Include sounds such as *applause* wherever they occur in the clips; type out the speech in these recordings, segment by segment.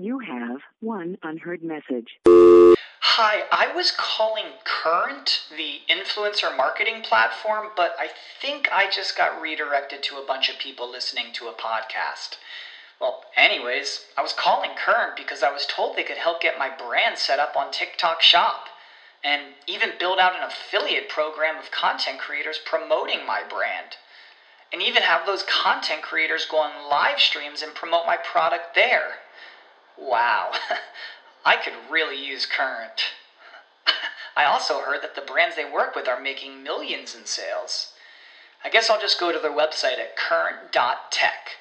You have one unheard message. Hi, I was calling Current, the influencer marketing platform, but I think I just got redirected to a bunch of people listening to a podcast. Well, anyways, I was calling Current because I was told they could help get my brand set up on TikTok Shop and even build out an affiliate program of content creators promoting my brand. And even have those content creators go on live streams and promote my product there. Wow, *laughs* I could really use Current. *laughs* I also heard that the brands they work with are making millions in sales. I guess I'll just go to their website at current.tech.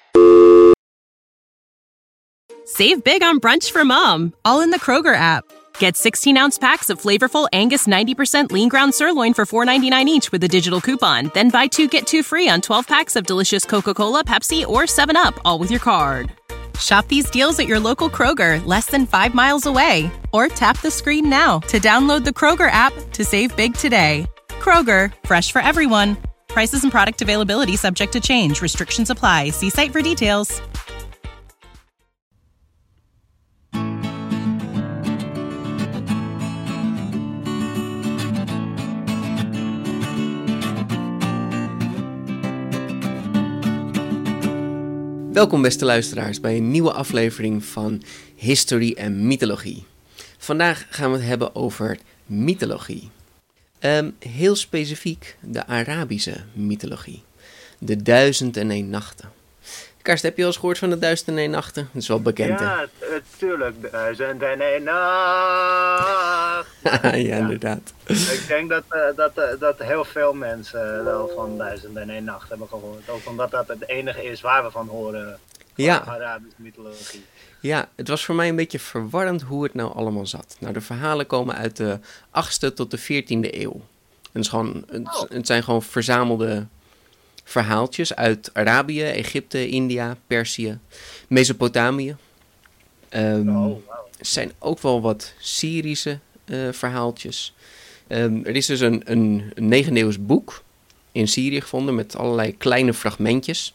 Save big on brunch for mom, all in the Kroger app. Get 16 ounce packs of flavorful Angus 90% lean ground sirloin for $4.99 each with a digital coupon. Then buy two get two free on 12 packs of delicious Coca Cola, Pepsi, or 7UP, all with your card. Shop these deals at your local Kroger, less than five miles away. Or tap the screen now to download the Kroger app to save big today. Kroger, fresh for everyone. Prices and product availability subject to change. Restrictions apply. See site for details. Welkom beste luisteraars bij een nieuwe aflevering van History en Mythologie. Vandaag gaan we het hebben over mythologie. Ehm, heel specifiek de Arabische mythologie. De duizend en een nachten. Karst, heb je al eens gehoord van de duizend en nachten? Dat is wel bekend, ja, tuurlijk. Duizend en een nacht. *laughs* ja, ja, inderdaad. Ik denk dat, uh, dat, uh, dat heel veel mensen wel van duizend en een nacht hebben gehoord. Ook omdat dat het enige is waar we van horen. Van Ja. Arabische mythologie. Ja, het was voor mij een beetje verwarrend hoe het nou allemaal zat. Nou, de verhalen komen uit de 8e tot de 14e eeuw. En het, is gewoon, het, het zijn gewoon verzamelde verhaaltjes uit Arabië, Egypte, India, Perzië, Mesopotamië. Oh, er zijn ook wel wat Syrische eh, verhaaltjes. Ehm, er is dus een, een, een 9 eeuws boek in Syrië gevonden met allerlei kleine fragmentjes.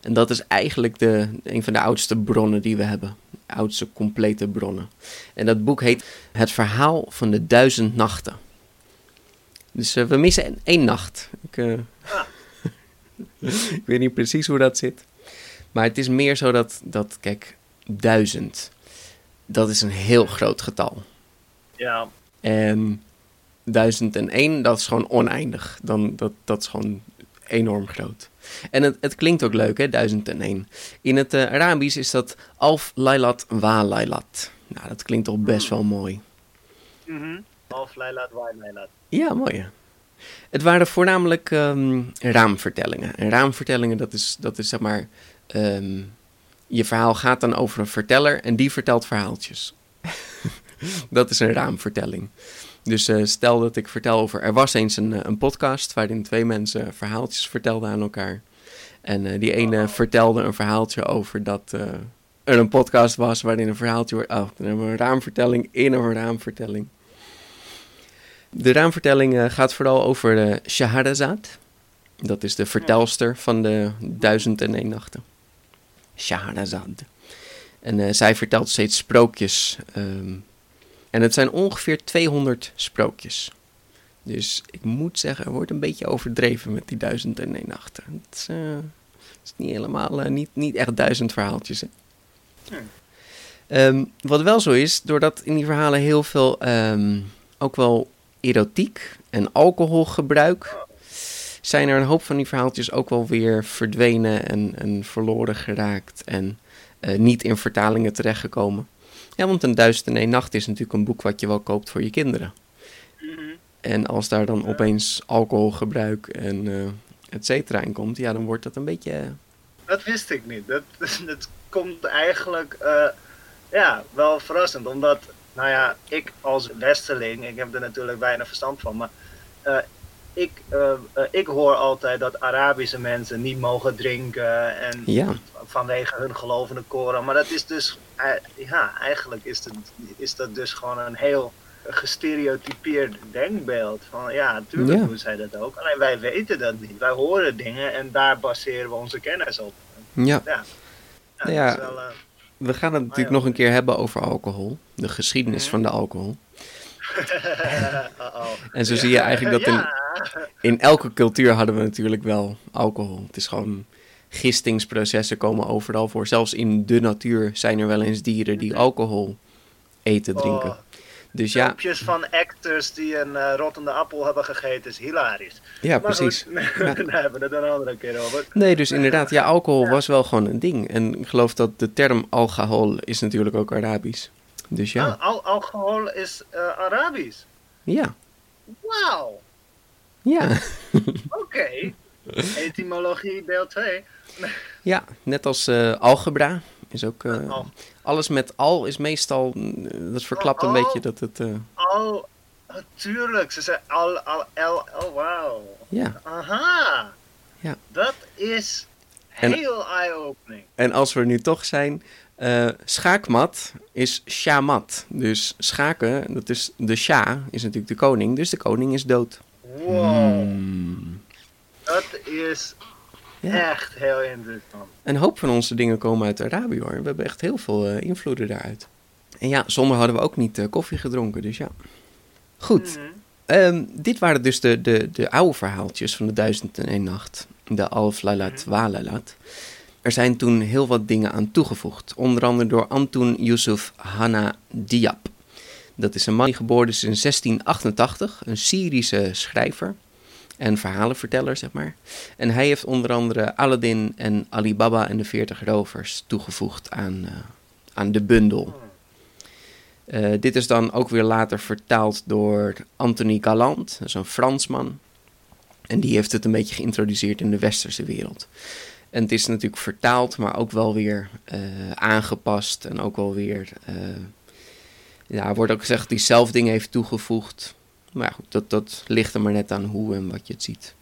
En dat is eigenlijk de, een van de oudste bronnen die we hebben. De oudste complete bronnen. En dat boek heet Het Verhaal van de Duizend Nachten. Dus eh, we missen één nacht. Ik, eh, ik weet niet precies hoe dat zit. Maar het is meer zo dat, dat kijk, duizend. Dat is een heel groot getal. Ja, En 1001, dat is gewoon oneindig. Dan, dat, dat is gewoon enorm groot. En het, het klinkt ook leuk, hè, 1001. In het eh, Arabisch is dat Alf Lailat Wa Lailat. Nou, dat klinkt toch best wel mooi. mhm. Half Leilat, Waar Leilat. Ja, mooi. Het waren voornamelijk ehm, raamvertellingen. En raamvertellingen, dat is, dat is zeg maar... ehm, je verhaal gaat dan over een verteller en die vertelt verhaaltjes. *laughs* dat is een raamvertelling. Dus eh, stel dat ik vertel over... Er was eens een, een podcast waarin twee mensen verhaaltjes vertelden aan elkaar. En eh, die ene vertelde een verhaaltje over dat eh, er een podcast was waarin een verhaaltje wordt... Oh, een raamvertelling in een raamvertelling. De raamvertelling eh, gaat vooral over de Shahrazad. Dat is de vertelster van de Duizend en een Nachten. Shahrazad. En eh, zij vertelt steeds sprookjes. ehm, en het zijn ongeveer 200 sprookjes. Dus ik moet zeggen, er wordt een beetje overdreven met die Duizend en een Nachten. Het is, eh, het is niet helemaal, eh, niet, niet echt duizend verhaaltjes. Hè? Ehm, wat wel zo is, doordat in die verhalen heel veel ehm, ook wel erotiek en alcoholgebruik, zijn er een hoop van die verhaaltjes ook wel weer verdwenen en, en verloren geraakt en eh, niet in vertalingen terechtgekomen. Ja, want een duizend en één nacht is natuurlijk een boek wat je wel koopt voor je kinderen. En als daar dan opeens alcoholgebruik en eh et cetera in komt, ja, dan wordt dat een beetje... eh, Dat wist ik niet. Dat, *laughs* dat komt eigenlijk ja, wel verrassend. Omdat, nou ja, ik als westerling, ik heb er natuurlijk weinig verstand van, maar eh, ik, eh, eh, ik hoor altijd dat Arabische mensen niet mogen drinken en Ja, vanwege hun gelovende koren. Maar dat is dus, ja, eigenlijk is, het, is dat dus gewoon een heel gestereotypeerd denkbeeld. Van ja, natuurlijk Ja. doen zij dat ook. Alleen wij weten dat niet. Wij horen dingen en daar baseren we onze kennis op. ja. Ja, ja, Ja. dat is wel, we gaan het natuurlijk ja. nog een keer hebben over alcohol. De geschiedenis Mhm. van de alcohol. *laughs* En zo zie je eigenlijk dat in, in elke cultuur hadden we natuurlijk wel alcohol. Het is gewoon gistingsprocessen komen overal voor. Zelfs in de natuur zijn er wel eens dieren die alcohol eten, drinken. Oh, Dus ja, van actors die een eh, rottende appel hebben gegeten is hilarisch. Ja Maar precies. *laughs* goed, daar hebben we het een andere keer over. Nee, dus inderdaad, ja, alcohol was wel gewoon een ding. En ik geloof dat de term alcohol is natuurlijk ook Arabisch. Dus ja, Al- al- alcohol is eh, Arabisch. ja, Wauw. ja. *laughs* Oké. Etymologie deel 2. Ja, net als eh, algebra is ook... eh, Al, alles met al is meestal... eh, dat verklapt een Al- beetje dat het... al, natuurlijk. Ze zei al, al, el, oh wauw. ja. Aha. Ja. Dat is heel eye-opening. En als we er nu toch zijn... eh, schaakmat is shamat. Dus schaken, dat is... De sha is natuurlijk de koning. Dus de koning is dood. Wow. Hmm. Dat is Ja. echt heel interessant. Een hoop van onze dingen komen uit Arabië hoor. We hebben echt heel veel eh, invloeden daaruit. En ja, zonder hadden we ook niet eh, koffie gedronken, dus ja. Goed, Mhm. ehm, dit waren dus de, de, de oude verhaaltjes van de Duizend en één Nacht. De Alf Lalat Walalat. Er zijn toen heel wat dingen aan toegevoegd. Onder andere door Antoun Yusuf Hanna Diab. Dat is een man die geboren is in 1688. Een Syrische schrijver en verhalenverteller, zeg maar. En hij heeft onder andere Aladdin en Alibaba en de 40 rovers toegevoegd aan, eh, aan de bundel. Eh, dit is dan ook weer later vertaald door Anthony Galland, dat is een Fransman. En die heeft het een beetje geïntroduceerd in de westerse wereld. En het is natuurlijk vertaald, maar ook wel weer eh, aangepast. En ook wel weer. eh, ja, wordt ook gezegd dat hij zelf dingen heeft toegevoegd. Maar ja, goed, dat, dat ligt er maar net aan hoe en wat je het ziet.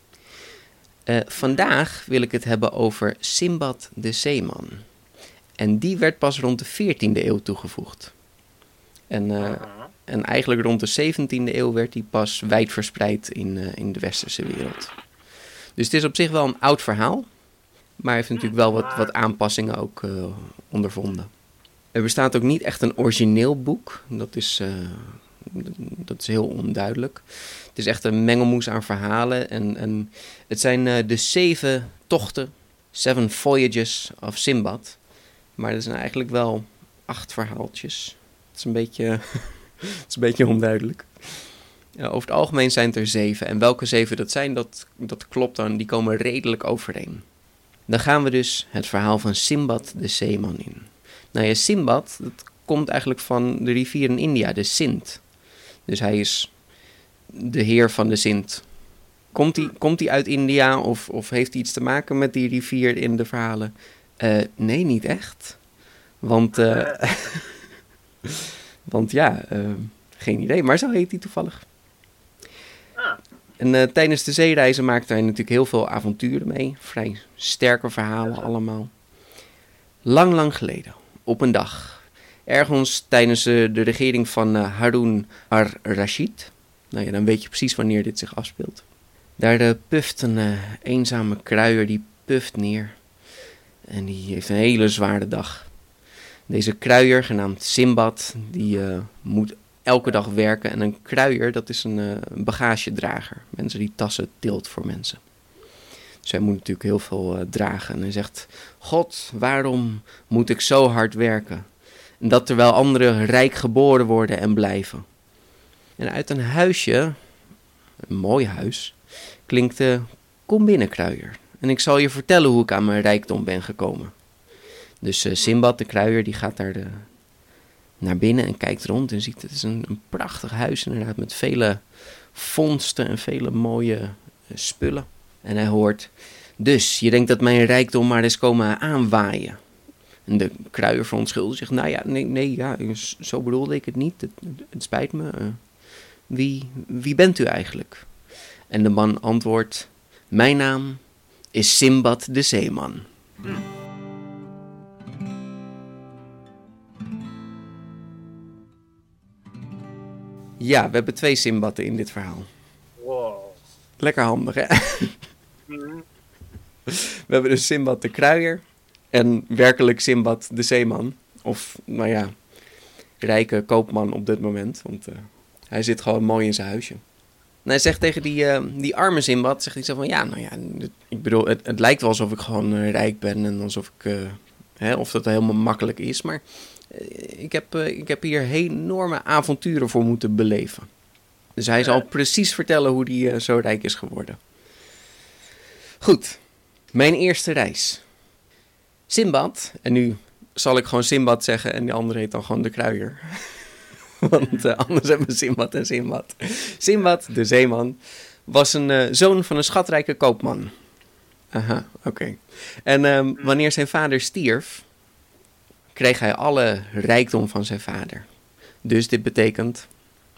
Vandaag wil ik het hebben over Simbad de Zeeman. En die werd pas rond de 14e eeuw toegevoegd. En, eh, en eigenlijk rond de 17e eeuw werd die pas wijdverspreid in, eh, in de westerse wereld. Dus het is op zich wel een oud verhaal. Maar heeft natuurlijk wel wat, wat aanpassingen ook eh, ondervonden. Er bestaat ook niet echt een origineel boek. Dat is, dat is heel onduidelijk. Het is echt een mengelmoes aan verhalen. En, en het zijn de zeven tochten, Seven Voyages of Simbad. Maar er zijn eigenlijk wel acht verhaaltjes. Is een beetje, het *laughs* is een beetje onduidelijk. Ja, over het algemeen zijn het er zeven. En welke zeven dat zijn, dat, dat klopt dan. Die komen redelijk overeen. Dan gaan we dus het verhaal van Simbad de Zeeman in. Nou ja, Simbad, dat komt eigenlijk van de rivier in India, de Sint. Dus hij is de heer van de Sint. Komt hij, komt uit India of, of heeft hij iets te maken met die rivier in de verhalen? Eh, nee, niet echt. Want, eh, *laughs* *laughs* want ja, eh, geen idee. Maar zo heet hij toevallig. Ah. En eh, tijdens de zeereizen maakte hij natuurlijk heel veel avonturen mee. Vrij sterke verhalen allemaal. Lang, lang geleden, op een dag. Ergens tijdens eh, de regering van Harun ar-Rashid. Nou ja, dan weet je precies wanneer dit zich afspeelt. Daar puft een eenzame kruier, die puft neer. En die heeft een hele zware dag. Deze kruier, genaamd Simbad, die eh, moet elke dag werken. En een kruier, dat is een, eh, een bagagedrager. Mensen die tassen tilt voor mensen. Dus hij moet natuurlijk heel veel eh, dragen. En hij zegt, God, waarom moet ik zo hard werken? En dat terwijl anderen rijk geboren worden en blijven. En uit een huisje, een mooi huis, klinkt kom binnen kruier. En ik zal je vertellen hoe ik aan mijn rijkdom ben gekomen. Dus eh, Simbad, de kruier, die gaat daar de, naar binnen en kijkt rond en ziet het is een, een prachtig huis inderdaad met vele vondsten en vele mooie eh, spullen. En hij hoort, dus je denkt dat mijn rijkdom maar eens komen aanwaaien. En de kruier verontschuldigt zich, nou ja, nee, ja, zo bedoelde ik het niet, het, spijt me. eh, wie, wie bent u eigenlijk? En de man antwoordt, mijn naam is Simbad de Zeeman. Ja, we hebben twee Simbadden in dit verhaal. Wow. Lekker handig, hè? *laughs* Mhm. We hebben dus Simbad de Kruier en werkelijk Simbad de Zeeman. Of, nou ja, rijke koopman op dit moment. Want eh, hij zit gewoon mooi in zijn huisje. En hij zegt tegen die, eh, die arme Simbad, zegt hij zo van, ja, nou ja, ik bedoel, het, het lijkt wel alsof ik gewoon eh, rijk ben en alsof ik, hè, of dat helemaal makkelijk is, maar ik, heb, eh, ik heb hier enorme avonturen voor moeten beleven. Dus hij zal precies vertellen hoe hij eh, zo rijk is geworden. Goed, mijn eerste reis. Simbad, en nu zal ik gewoon Simbad zeggen en de andere heet dan gewoon de kruier. *laughs* Want eh, anders hebben we Simbad en Simbad. Simbad, de zeeman, was een eh, zoon van een schatrijke koopman. Aha, oké. En ehm, wanneer zijn vader stierf, kreeg hij alle rijkdom van zijn vader. Dus dit betekent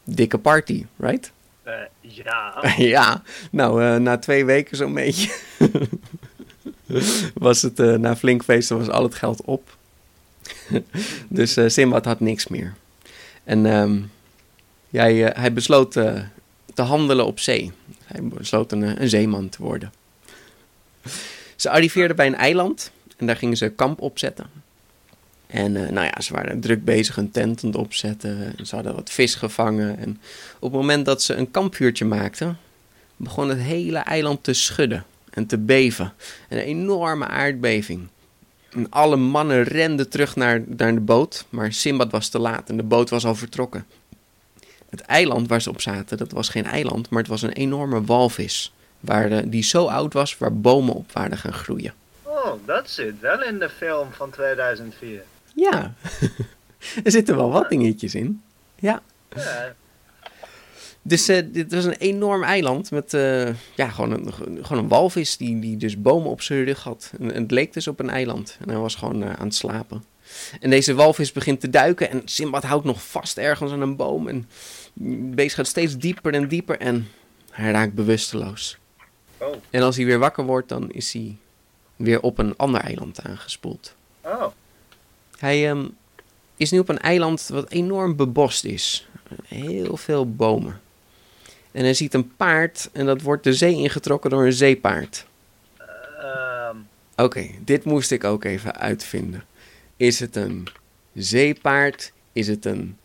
dikke party, right? Eh, ja. *laughs* ja, nou, eh, na twee weken zo'n beetje *laughs* was het, eh, na flink feesten was al het geld op. *laughs* dus Simbad had niks meer. En ehm, ja, hij, hij besloot te handelen op zee. Hij besloot een, een zeeman te worden. Ze arriveerden bij een eiland en daar gingen ze kamp opzetten. En eh, nou ja, ze waren druk bezig een tent aan het opzetten. En ze hadden wat vis gevangen. En op het moment dat ze een kampvuurtje maakten, begon het hele eiland te schudden en te beven. Een enorme aardbeving. En alle mannen renden terug naar, naar de boot, maar Simbad was te laat en de boot was al vertrokken. Het eiland waar ze op zaten, dat was geen eiland, maar het was een enorme walvis. Waar, die zo oud was, waar bomen op waren gaan groeien. Oh, dat zit wel in de film van 2004. Ja, *laughs* er zitten wel wat dingetjes in. Ja. Ja, Dus eh, dit was een enorm eiland met eh, ja, gewoon, een, gewoon een walvis die, die dus bomen op zijn rug had. En, en het leek dus op een eiland. En hij was gewoon eh, aan het slapen. En deze walvis begint te duiken en Simbad houdt nog vast ergens aan een boom. En het beest gaat steeds dieper en dieper en hij raakt bewusteloos. Oh. En als hij weer wakker wordt, dan is hij weer op een ander eiland aangespoeld. oh. Hij ehm, is nu op een eiland wat enorm bebost is. Heel veel bomen. En hij ziet een paard en dat wordt de zee ingetrokken door een zeepaard. Ehm, Oké, dit moest ik ook even uitvinden. Is het een zeepaard? Is het een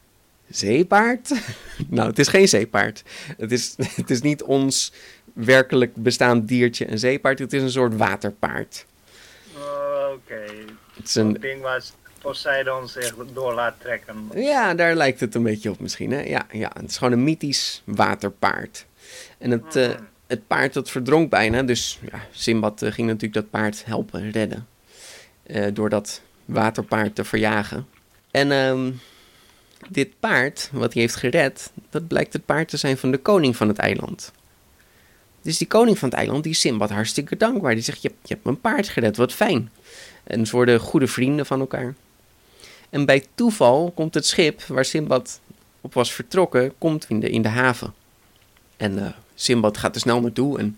zeepaard? *laughs* nou, het is geen zeepaard. Het is, *laughs* het is niet ons werkelijk bestaand diertje, een zeepaard. Het is een soort waterpaard. Oké. Het is een, ding waar Poseidon zich door laat trekken. Ja, daar lijkt het een beetje op misschien. Hè? Ja, ja, het is gewoon een mythisch waterpaard. En het, eh, het paard dat verdronk bijna. Dus ja, Simbad eh, ging natuurlijk dat paard helpen redden. eh, door dat waterpaard te verjagen. En ehm, dit paard, wat hij heeft gered, dat blijkt het paard te zijn van de koning van het eiland. Dus die koning van het eiland, die is Simbad hartstikke dankbaar. Die zegt, je, hebt- je hebt mijn paard gered, wat fijn. En ze worden goede vrienden van elkaar. En bij toeval komt het schip waar Simbad op was vertrokken, komt in de, in de haven. En eh Simbad gaat er snel naartoe en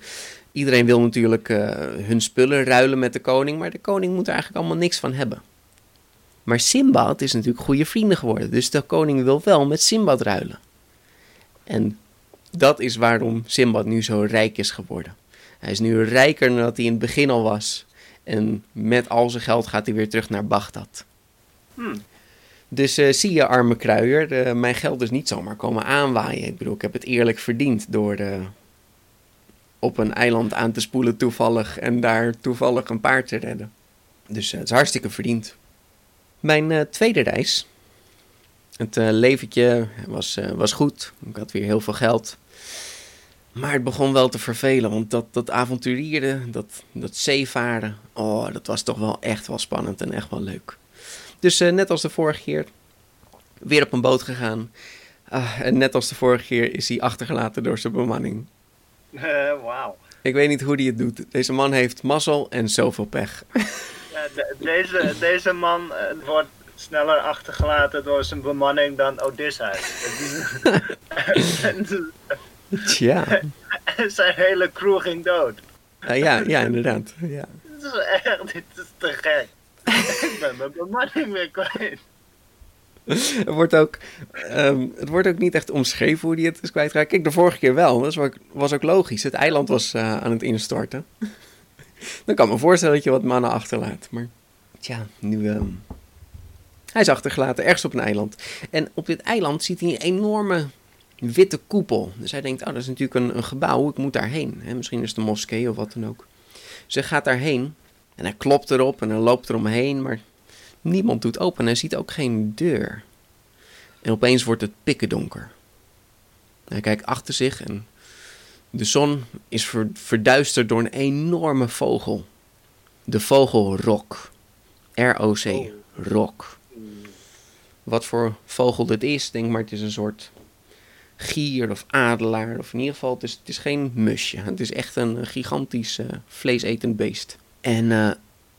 iedereen wil natuurlijk eh, hun spullen ruilen met de koning, maar de koning moet er eigenlijk allemaal niks van hebben. Maar Simbad is natuurlijk goede vrienden geworden, dus de koning wil wel met Simbad ruilen. En dat is waarom Simbad nu zo rijk is geworden. Hij is nu rijker dan dat hij in het begin al was. En met al zijn geld gaat hij weer terug naar Bagdad. Hmm. Dus eh, zie je, arme kruier, eh, mijn geld is niet zomaar komen aanwaaien. Ik bedoel, ik heb het eerlijk verdiend door eh, op een eiland aan te spoelen toevallig en daar toevallig een paard te redden. Dus het is hartstikke verdiend. Mijn tweede reis. Het leventje was, was goed. Ik had weer heel veel geld. Maar het begon wel te vervelen, want dat, dat avonturieren, dat, dat zeevaren, oh, dat was toch wel echt wel spannend en echt wel leuk. Dus eh, net als de vorige keer, weer op een boot gegaan. Ah, en net als de vorige keer is hij achtergelaten door zijn bemanning. Eh, Wauw. Ik weet niet hoe hij het doet. Deze man heeft mazzel en zoveel pech. De- deze, deze man eh, wordt sneller achtergelaten door zijn bemanning dan Odysseus. Tja, *laughs* zijn hele crew ging dood. Ah, ja, ja, inderdaad. Ja. Dit is echt, dit is te gek. *laughs* Ik ben mijn bemanning weer kwijt. Het, wordt ook, ehm, het wordt ook niet echt omschreven hoe hij het is kwijtgeraakt. Kijk, de vorige keer wel. Dat was ook, logisch. Het eiland was eh, aan het instorten. *laughs* Dan kan ik me voorstellen dat je wat mannen achterlaat. Maar tja, nu... ehm, Hij is achtergelaten, ergens op een eiland. En op dit eiland ziet hij een enorme witte koepel. Dus hij denkt, oh, dat is natuurlijk een, een gebouw, ik moet daarheen. Misschien is het een moskee of wat dan ook. Ze gaat daarheen en hij klopt erop en hij loopt eromheen, maar niemand doet open. Hij ziet ook geen deur. En opeens wordt het pikken donker. Hij kijkt achter zich en de zon is ver- verduisterd door een enorme vogel. De vogel Rok. R-O-C. Oh. Rok. Wat voor vogel dit is, denk maar, het is een soort gier of adelaar. Of in ieder geval, het is, het is geen musje. Het is echt een gigantisch eh, vleesetend beest. En eh,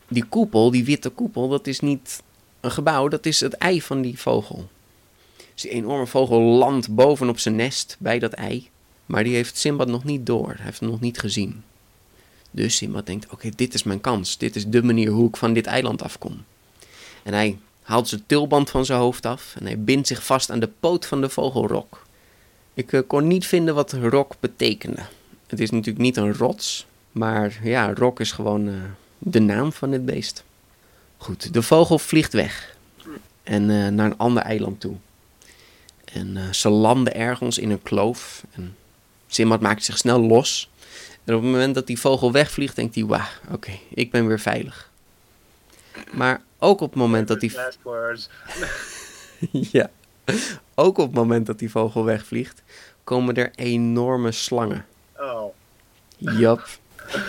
die koepel, die witte koepel, dat is niet een gebouw, dat is het ei van die vogel. Die enorme vogel landt bovenop zijn nest bij dat ei. Maar die heeft Simbad nog niet door. Hij heeft hem nog niet gezien. Dus Simbad denkt, oké, dit is mijn kans. Dit is de manier hoe ik van dit eiland afkom. En hij haalt zijn tulband van zijn hoofd af en hij bindt zich vast aan de poot van de vogelrok. Ik eh, kon niet vinden wat rok betekende. Het is natuurlijk niet een rots, maar ja, rok is gewoon eh, de naam van dit beest. Goed, de vogel vliegt weg en eh, naar een ander eiland toe. En eh, ze landen ergens in een kloof. En Simbad maakt zich snel los. En op het moment dat die vogel wegvliegt, denkt hij: Wauw, oké, ik ben weer veilig. Maar ook op het moment dat die. *laughs* Ja. Ook op het moment dat die vogel wegvliegt, komen er enorme slangen. Oh, Jap.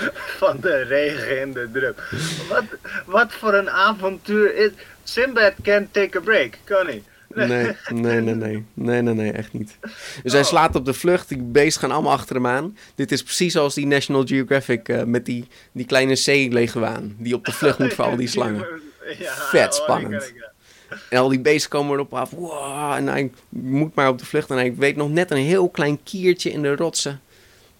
*laughs* van de regen in de drup. Wat, wat voor een avontuur is... Sinbad can't take a break, kan niet. Nee, nee, nee, nee. Nee, nee, nee, echt niet. Dus hij slaat op de vlucht. Die beesten gaan allemaal achter hem aan. Dit is precies zoals die National Geographic eh, met die, die kleine zeeleguaan. Die op de vlucht moet voor al die *laughs* slangen. Ja, Vet oh, spannend. En al die beesten komen erop af. Wow, en hij moet maar op de vlucht. En hij weet nog net een heel klein kiertje in de rotsen.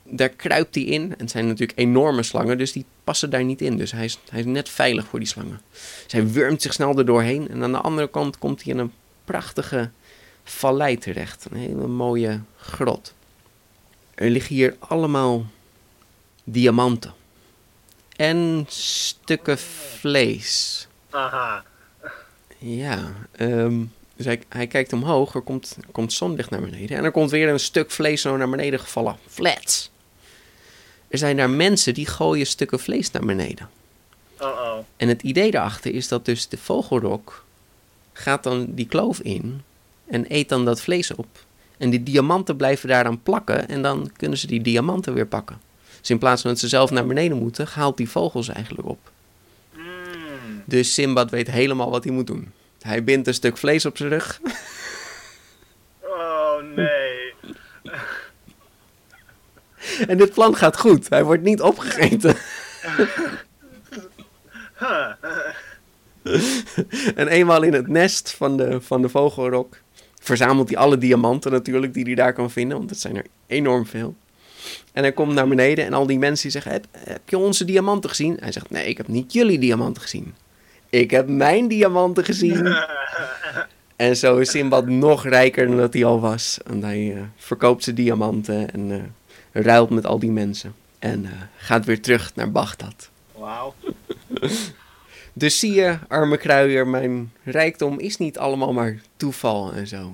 Daar kruipt hij in. En het zijn natuurlijk enorme slangen, dus die passen daar niet in. Dus hij is, hij is net veilig voor die slangen. Dus hij wurmt zich snel er doorheen. En aan de andere kant komt hij in een prachtige vallei terecht. Een hele mooie grot. Er liggen hier allemaal diamanten. En stukken vlees. Aha. Ja, ehm, dus hij, hij kijkt omhoog, er komt, er komt zonlicht naar beneden. En er komt weer een stuk vlees zo naar beneden gevallen. Flats. Er zijn daar mensen die gooien stukken vlees naar beneden. Oh oh. En het idee daarachter is dat dus de vogelrok gaat dan die kloof in en eet dan dat vlees op. En die diamanten blijven daaraan plakken en dan kunnen ze die diamanten weer pakken. Dus in plaats van dat ze zelf naar beneden moeten, haalt die vogel ze eigenlijk op. Mm. Dus Simbad weet helemaal wat hij moet doen. Hij bindt een stuk vlees op zijn rug. Oh nee. *laughs* En dit plan gaat goed. Hij wordt niet opgegeten. *laughs* En eenmaal in het nest van de, van de vogelrok verzamelt hij alle diamanten natuurlijk die hij daar kan vinden. Want het zijn er enorm veel. En hij komt naar beneden en al die mensen die zeggen, heb, heb je onze diamanten gezien? Hij zegt, nee, ik heb niet jullie diamanten gezien. Ik heb mijn diamanten gezien. *laughs* En zo is Simbad nog rijker dan dat hij al was. En hij eh, verkoopt zijn diamanten en eh, ruilt met al die mensen. En eh, gaat weer terug naar Bagdad. Wauw. *laughs* Dus zie je, arme kruier, mijn rijkdom is niet allemaal maar toeval en zo.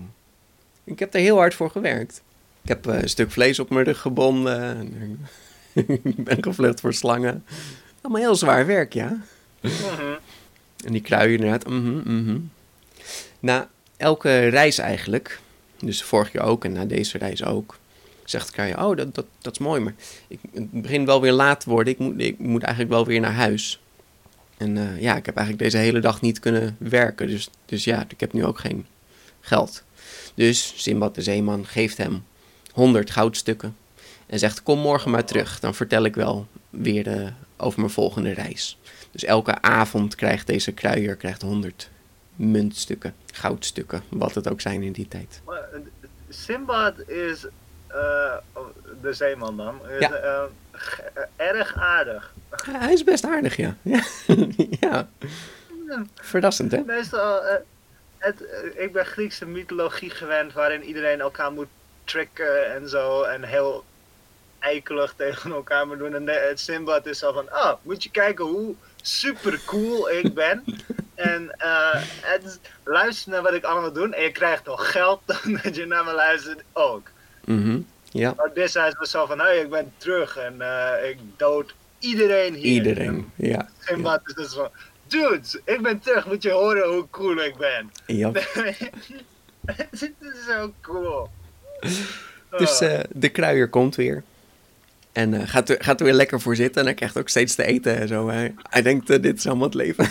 Ik heb er heel hard voor gewerkt. Ik heb eh, een stuk vlees op mijn rug gebonden. en *laughs* Ik ben gevlucht voor slangen. Allemaal heel zwaar werk, ja. Mhm. En die kruier inderdaad, mhm, mhm. Na elke reis eigenlijk, dus vorig jaar ook en na deze reis ook, zegt de kruier, oh, dat, dat, dat is mooi, maar ik, het begint wel weer laat te worden. Ik moet, ik moet eigenlijk wel weer naar huis. En eh, ja, ik heb eigenlijk deze hele dag niet kunnen werken, dus, dus ja, ik heb nu ook geen geld. Dus Simbad de zeeman geeft hem 100 goudstukken en zegt, kom morgen maar terug, dan vertel ik wel weer eh, over mijn volgende reis. Dus elke avond krijgt deze kruier krijgt 100 muntstukken, goudstukken, wat het ook zijn in die tijd. Eh, Sinbad is, de zeeman dan, Ja. eh, eh, erg aardig. Hij is best aardig, *laughs* ja. Ja, ja. verrassend hè? Meestal, eh, het, eh, ik ben Griekse mythologie gewend waarin iedereen elkaar moet tricken en zo en heel eikelig tegen elkaar moet doen. En het Sinbad is zo van, ah, moet je kijken hoe super cool ik ben. *laughs* En eh, het luister naar wat ik allemaal doe. En je krijgt toch geld *laughs* dat je naar me luistert ook. Mhm. Ja, Maar dit is was zo van, hey, ik ben terug en eh, ik dood iedereen hier. iedereen. Ja, En wat is dus van, dudes, ik ben terug, moet je horen hoe cool ik ben. ja. *laughs* Het is zo cool. Dus Oh. eh, de kruier komt weer. En eh, gaat, er, gaat er weer lekker voor zitten. En hij krijgt ook steeds te eten en zo. Hij, hij denkt, dit is allemaal het leven.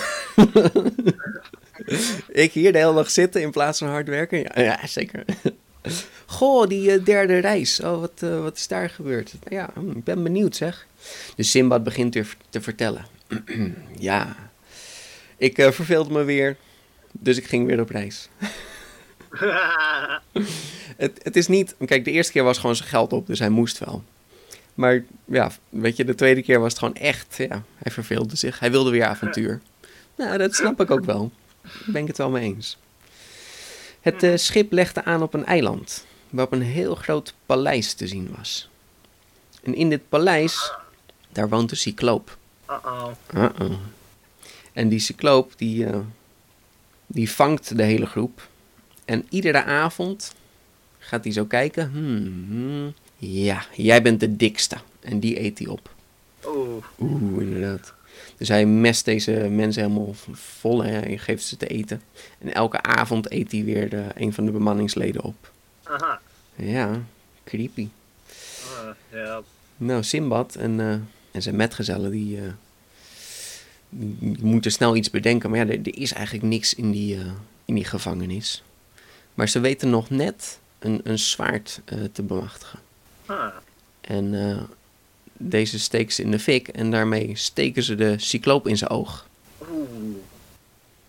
*laughs* ik hier de hele dag zitten in plaats van hard werken. Ja, ja zeker. *laughs* Goh, die eh, derde reis. Oh, wat, eh, wat is daar gebeurd? Ja, hm, ik ben benieuwd zeg. Dus Simbad begint weer te vertellen. *clears throat* ja, ik eh, verveelde me weer. Dus ik ging weer op reis. *laughs* Het, het is niet... Kijk, de eerste keer was gewoon zijn geld op, dus hij moest wel. Maar ja, weet je, de tweede keer was het gewoon echt... Ja, hij verveelde zich. Hij wilde weer avontuur. Nou, dat snap ik ook wel. Daar ben ik het wel mee eens. Het eh, schip legde aan op een eiland... waarop een heel groot paleis te zien was. En in dit paleis, daar woont een cycloop. Uh-oh. Uh-oh. En die cycloop, die, eh, die vangt de hele groep. En iedere avond gaat hij zo kijken. Hmm, hmm, ja, jij bent de dikste. En die eet hij op. Oeh. Oeh, inderdaad. Dus hij mest deze mensen helemaal vol. Hè? Hij geeft ze te eten. En elke avond eet hij weer de, een van de bemanningsleden op. Aha. Ja, creepy. Uh, ja. Nou, Simbad en, eh, en zijn metgezellen, die, eh, die, moeten snel iets bedenken. Maar ja, er, er is eigenlijk niks in die, eh, in die gevangenis. Maar ze weten nog net een, een zwaard te bemachtigen. Ah. En deze steken ze in de fik en daarmee steken ze de cycloop in zijn oog.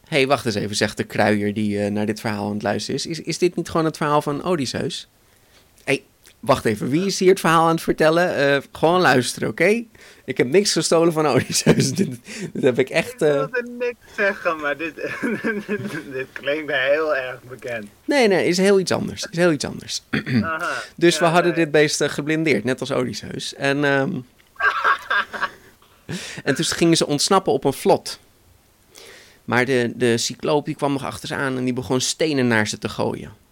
Hé, hey, wacht eens even, zegt de kruier die eh, naar dit verhaal aan het luisteren is. is. Is dit niet gewoon het verhaal van Odysseus? Wacht even, wie is hier het verhaal aan het vertellen? Eh, gewoon luisteren, oké? Ik heb niks gestolen van Odysseus. *laughs* dit, dit heb ik echt... Ik eh, wilde niks zeggen, maar dit, *laughs* dit klinkt heel erg bekend. Nee, nee, is heel iets anders. Is heel iets anders. *clears throat* Aha. Dus we hadden nee. dit beest eh, geblindeerd, net als Odysseus. En, ehm, *laughs* en toen gingen ze ontsnappen op een vlot. Maar de, de cycloop die kwam nog achter ze aan en die begon stenen naar ze te gooien.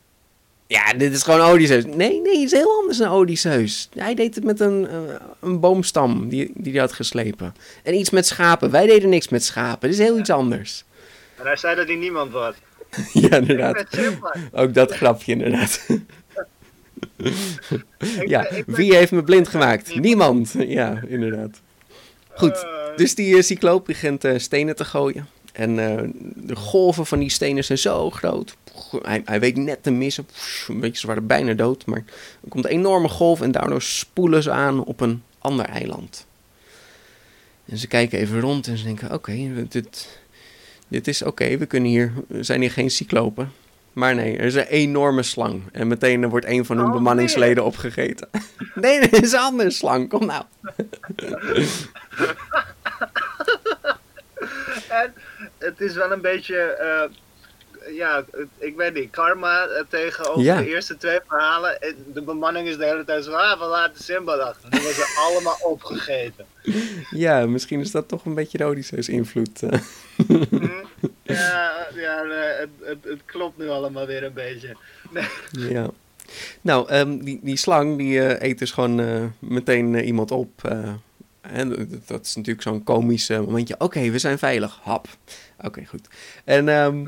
Ja, dit is gewoon Odysseus. Nee, nee, het is heel anders dan Odysseus. Hij deed het met een, eh, een boomstam die, die hij had geslepen. En iets met schapen. Wij deden niks met schapen. Dit is heel iets anders. En hij zei dat hij niemand was. *laughs* ja, inderdaad. Ook dat grapje, inderdaad. *laughs* Ja, wie heeft me blind gemaakt? Niemand. Ja, inderdaad. Goed, Eh, dus die uh, cycloop begint eh, stenen te gooien. En eh, de golven van die stenen zijn zo groot. Hij, hij weet net te missen. Een beetje, ze waren bijna dood. Maar er komt een enorme golf en daardoor spoelen ze aan op een ander eiland. En ze kijken even rond en ze denken, oké, dit, dit is oké. we kunnen hier, er zijn hier geen cyclopen. Maar nee, er is een enorme slang. En meteen wordt een van hun Oh, bemanningsleden opgegeten. *laughs* nee, het is een andere slang. Kom nou. *laughs* En het is wel een beetje, eh, ja, ik weet niet, karma eh, tegenover Ja. de eerste twee verhalen. De bemanning is de hele tijd zo, ah, we laten Simba achter. Die worden ze *laughs* allemaal opgegeten. Ja, misschien is dat toch een beetje de Odysseus invloed. eh. Hm? Ja, *laughs* ja het, het, het klopt nu allemaal weer een beetje. Nee. ja. Nou, ehm, die, die slang die eh, eet dus gewoon meteen iemand op. en dat- is natuurlijk zo'n komisch momentje. Oké, we zijn veilig. Hap. Oké, goed. En ehm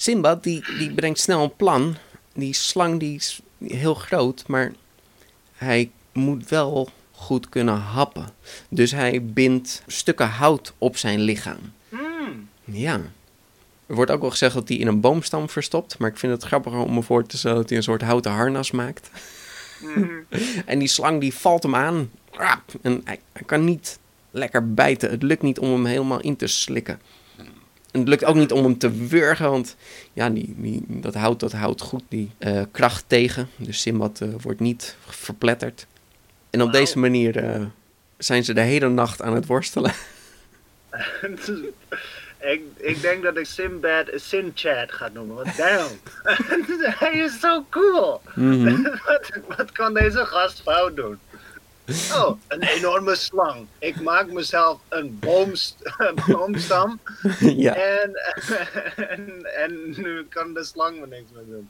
Simba, die, die bedenkt snel een plan. Die slang die is heel groot, maar hij moet wel goed kunnen happen. Dus hij bindt stukken hout op zijn lichaam. Hmm. Ja. Er wordt ook wel gezegd dat hij in een boomstam verstopt. Maar ik vind het grappiger om me voor te stellen dat hij een soort houten harnas maakt. Mhm. *laughs* En die slang die valt hem aan. En hij, hij kan niet lekker bijten. Het lukt niet om hem helemaal in te slikken. En het lukt ook niet om hem te wurgen. Want ja, die, die, dat hout dat houdt goed die eh, kracht tegen. Dus Simbad eh, wordt niet verpletterd. En op deze manier eh, zijn ze de hele nacht aan het worstelen. *laughs* *laughs* ik, ik denk dat ik Sinbad Sinchad ga noemen, want damn. *laughs* Hij is zo cool. Mhm. wat, wat kan deze gast fout doen? Oh, een enorme slang. Ik maak mezelf een, boomst een boomstam. *laughs* ja. En, en, en nu kan de slang me niks meer doen.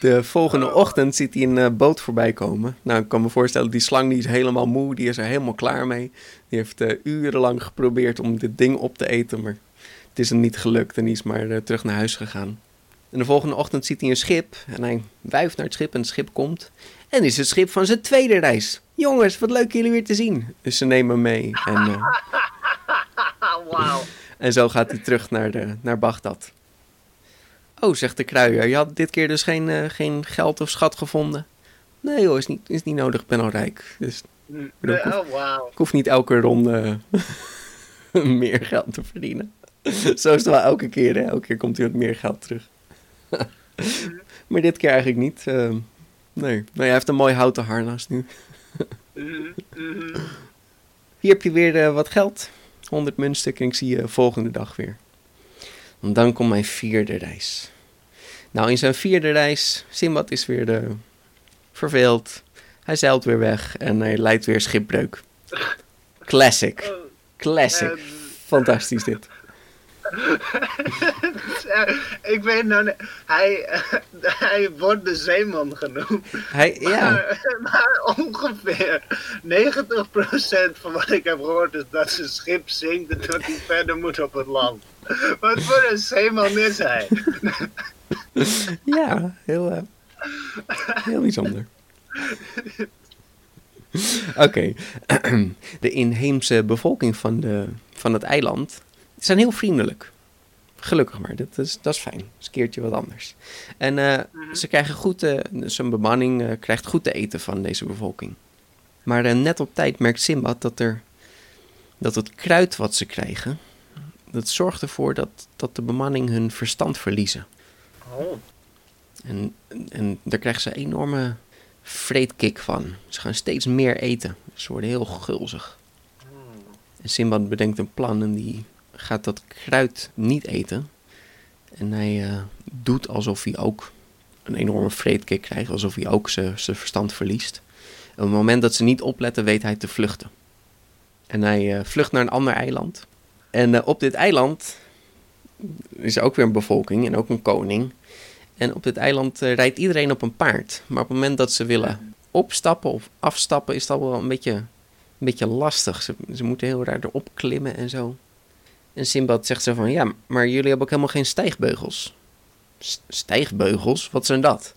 De volgende ochtend ziet hij een eh, boot voorbij komen. Nou, ik kan me voorstellen, die slang die is helemaal moe. Die is er helemaal klaar mee. Die heeft eh, urenlang geprobeerd om dit ding op te eten. Maar het is hem niet gelukt en die is maar eh, terug naar huis gegaan. En de volgende ochtend ziet hij een schip. En hij wuift naar het schip en het schip komt. En is het schip van zijn tweede reis. Jongens, wat leuk jullie weer te zien. Dus ze nemen hem mee. En, *laughs* eh, wauw. *laughs* en zo gaat hij terug naar, de, naar Bagdad. Oh, zegt de kruier. Je had dit keer dus geen, eh, geen geld of schat gevonden? Nee hoor, is niet, is niet nodig. Ik ben al rijk. Dus Nee, Oh, ik hoef niet elke ronde *laughs* meer geld te verdienen. Zo is het wel elke keer. Hè? Elke keer komt hij met meer geld terug. maar dit keer eigenlijk niet. Ehm, nee. Nou, hij heeft een mooi houten harnas nu. Hier heb je weer eh, wat geld. 100 muntstukken en ik zie je volgende dag weer. Want dan komt mijn vierde reis. Nou, in zijn vierde reis, Simbad is weer de verveeld. Hij zeilt weer weg en hij leidt weer schipbreuk. Classic. Classic. En- Fantastisch dit. *laughs* Ik weet nou niet. Hij, *laughs* hij wordt de zeeman genoemd. Hij, ja, Maar, *laughs* maar ongeveer 90% van wat ik heb gehoord is dat zijn schip zinkt en dat hij verder moet op het land. Wat voor een zeeman is hij? ja heel, eh, heel bijzonder. Oké, *clears throat* de inheemse bevolking van, de, van het eiland zijn heel vriendelijk. Gelukkig maar, dat is, dat is fijn. Dat is een keertje wat anders. En eh, ze krijgen goed, eh, zijn bemanning eh, krijgt goed te eten van deze bevolking. Maar net op tijd merkt Simbad dat, er, dat het kruid wat ze krijgen, dat zorgt ervoor dat, dat de bemanning hun verstand verliezen. Oh. En, en daar krijgen ze een enorme vreedkick van. Ze gaan steeds meer eten. Ze worden heel gulzig. En Simbad bedenkt een plan en die gaat dat kruid niet eten. En hij eh, doet alsof hij ook een enorme vreedkick krijgt. Alsof hij ook zijn verstand verliest. Op het moment dat ze niet opletten, weet hij te vluchten. En hij eh, vlucht naar een ander eiland. En eh, op dit eiland is ook weer een bevolking en ook een koning. En op dit eiland rijdt iedereen op een paard. Maar op het moment dat ze willen opstappen of afstappen, is dat wel een beetje, een beetje lastig. Ze, ze moeten heel raar erop klimmen en zo. En Simbad zegt zo van, ja, maar jullie hebben ook helemaal geen stijgbeugels. Stijgbeugels? Wat zijn dat?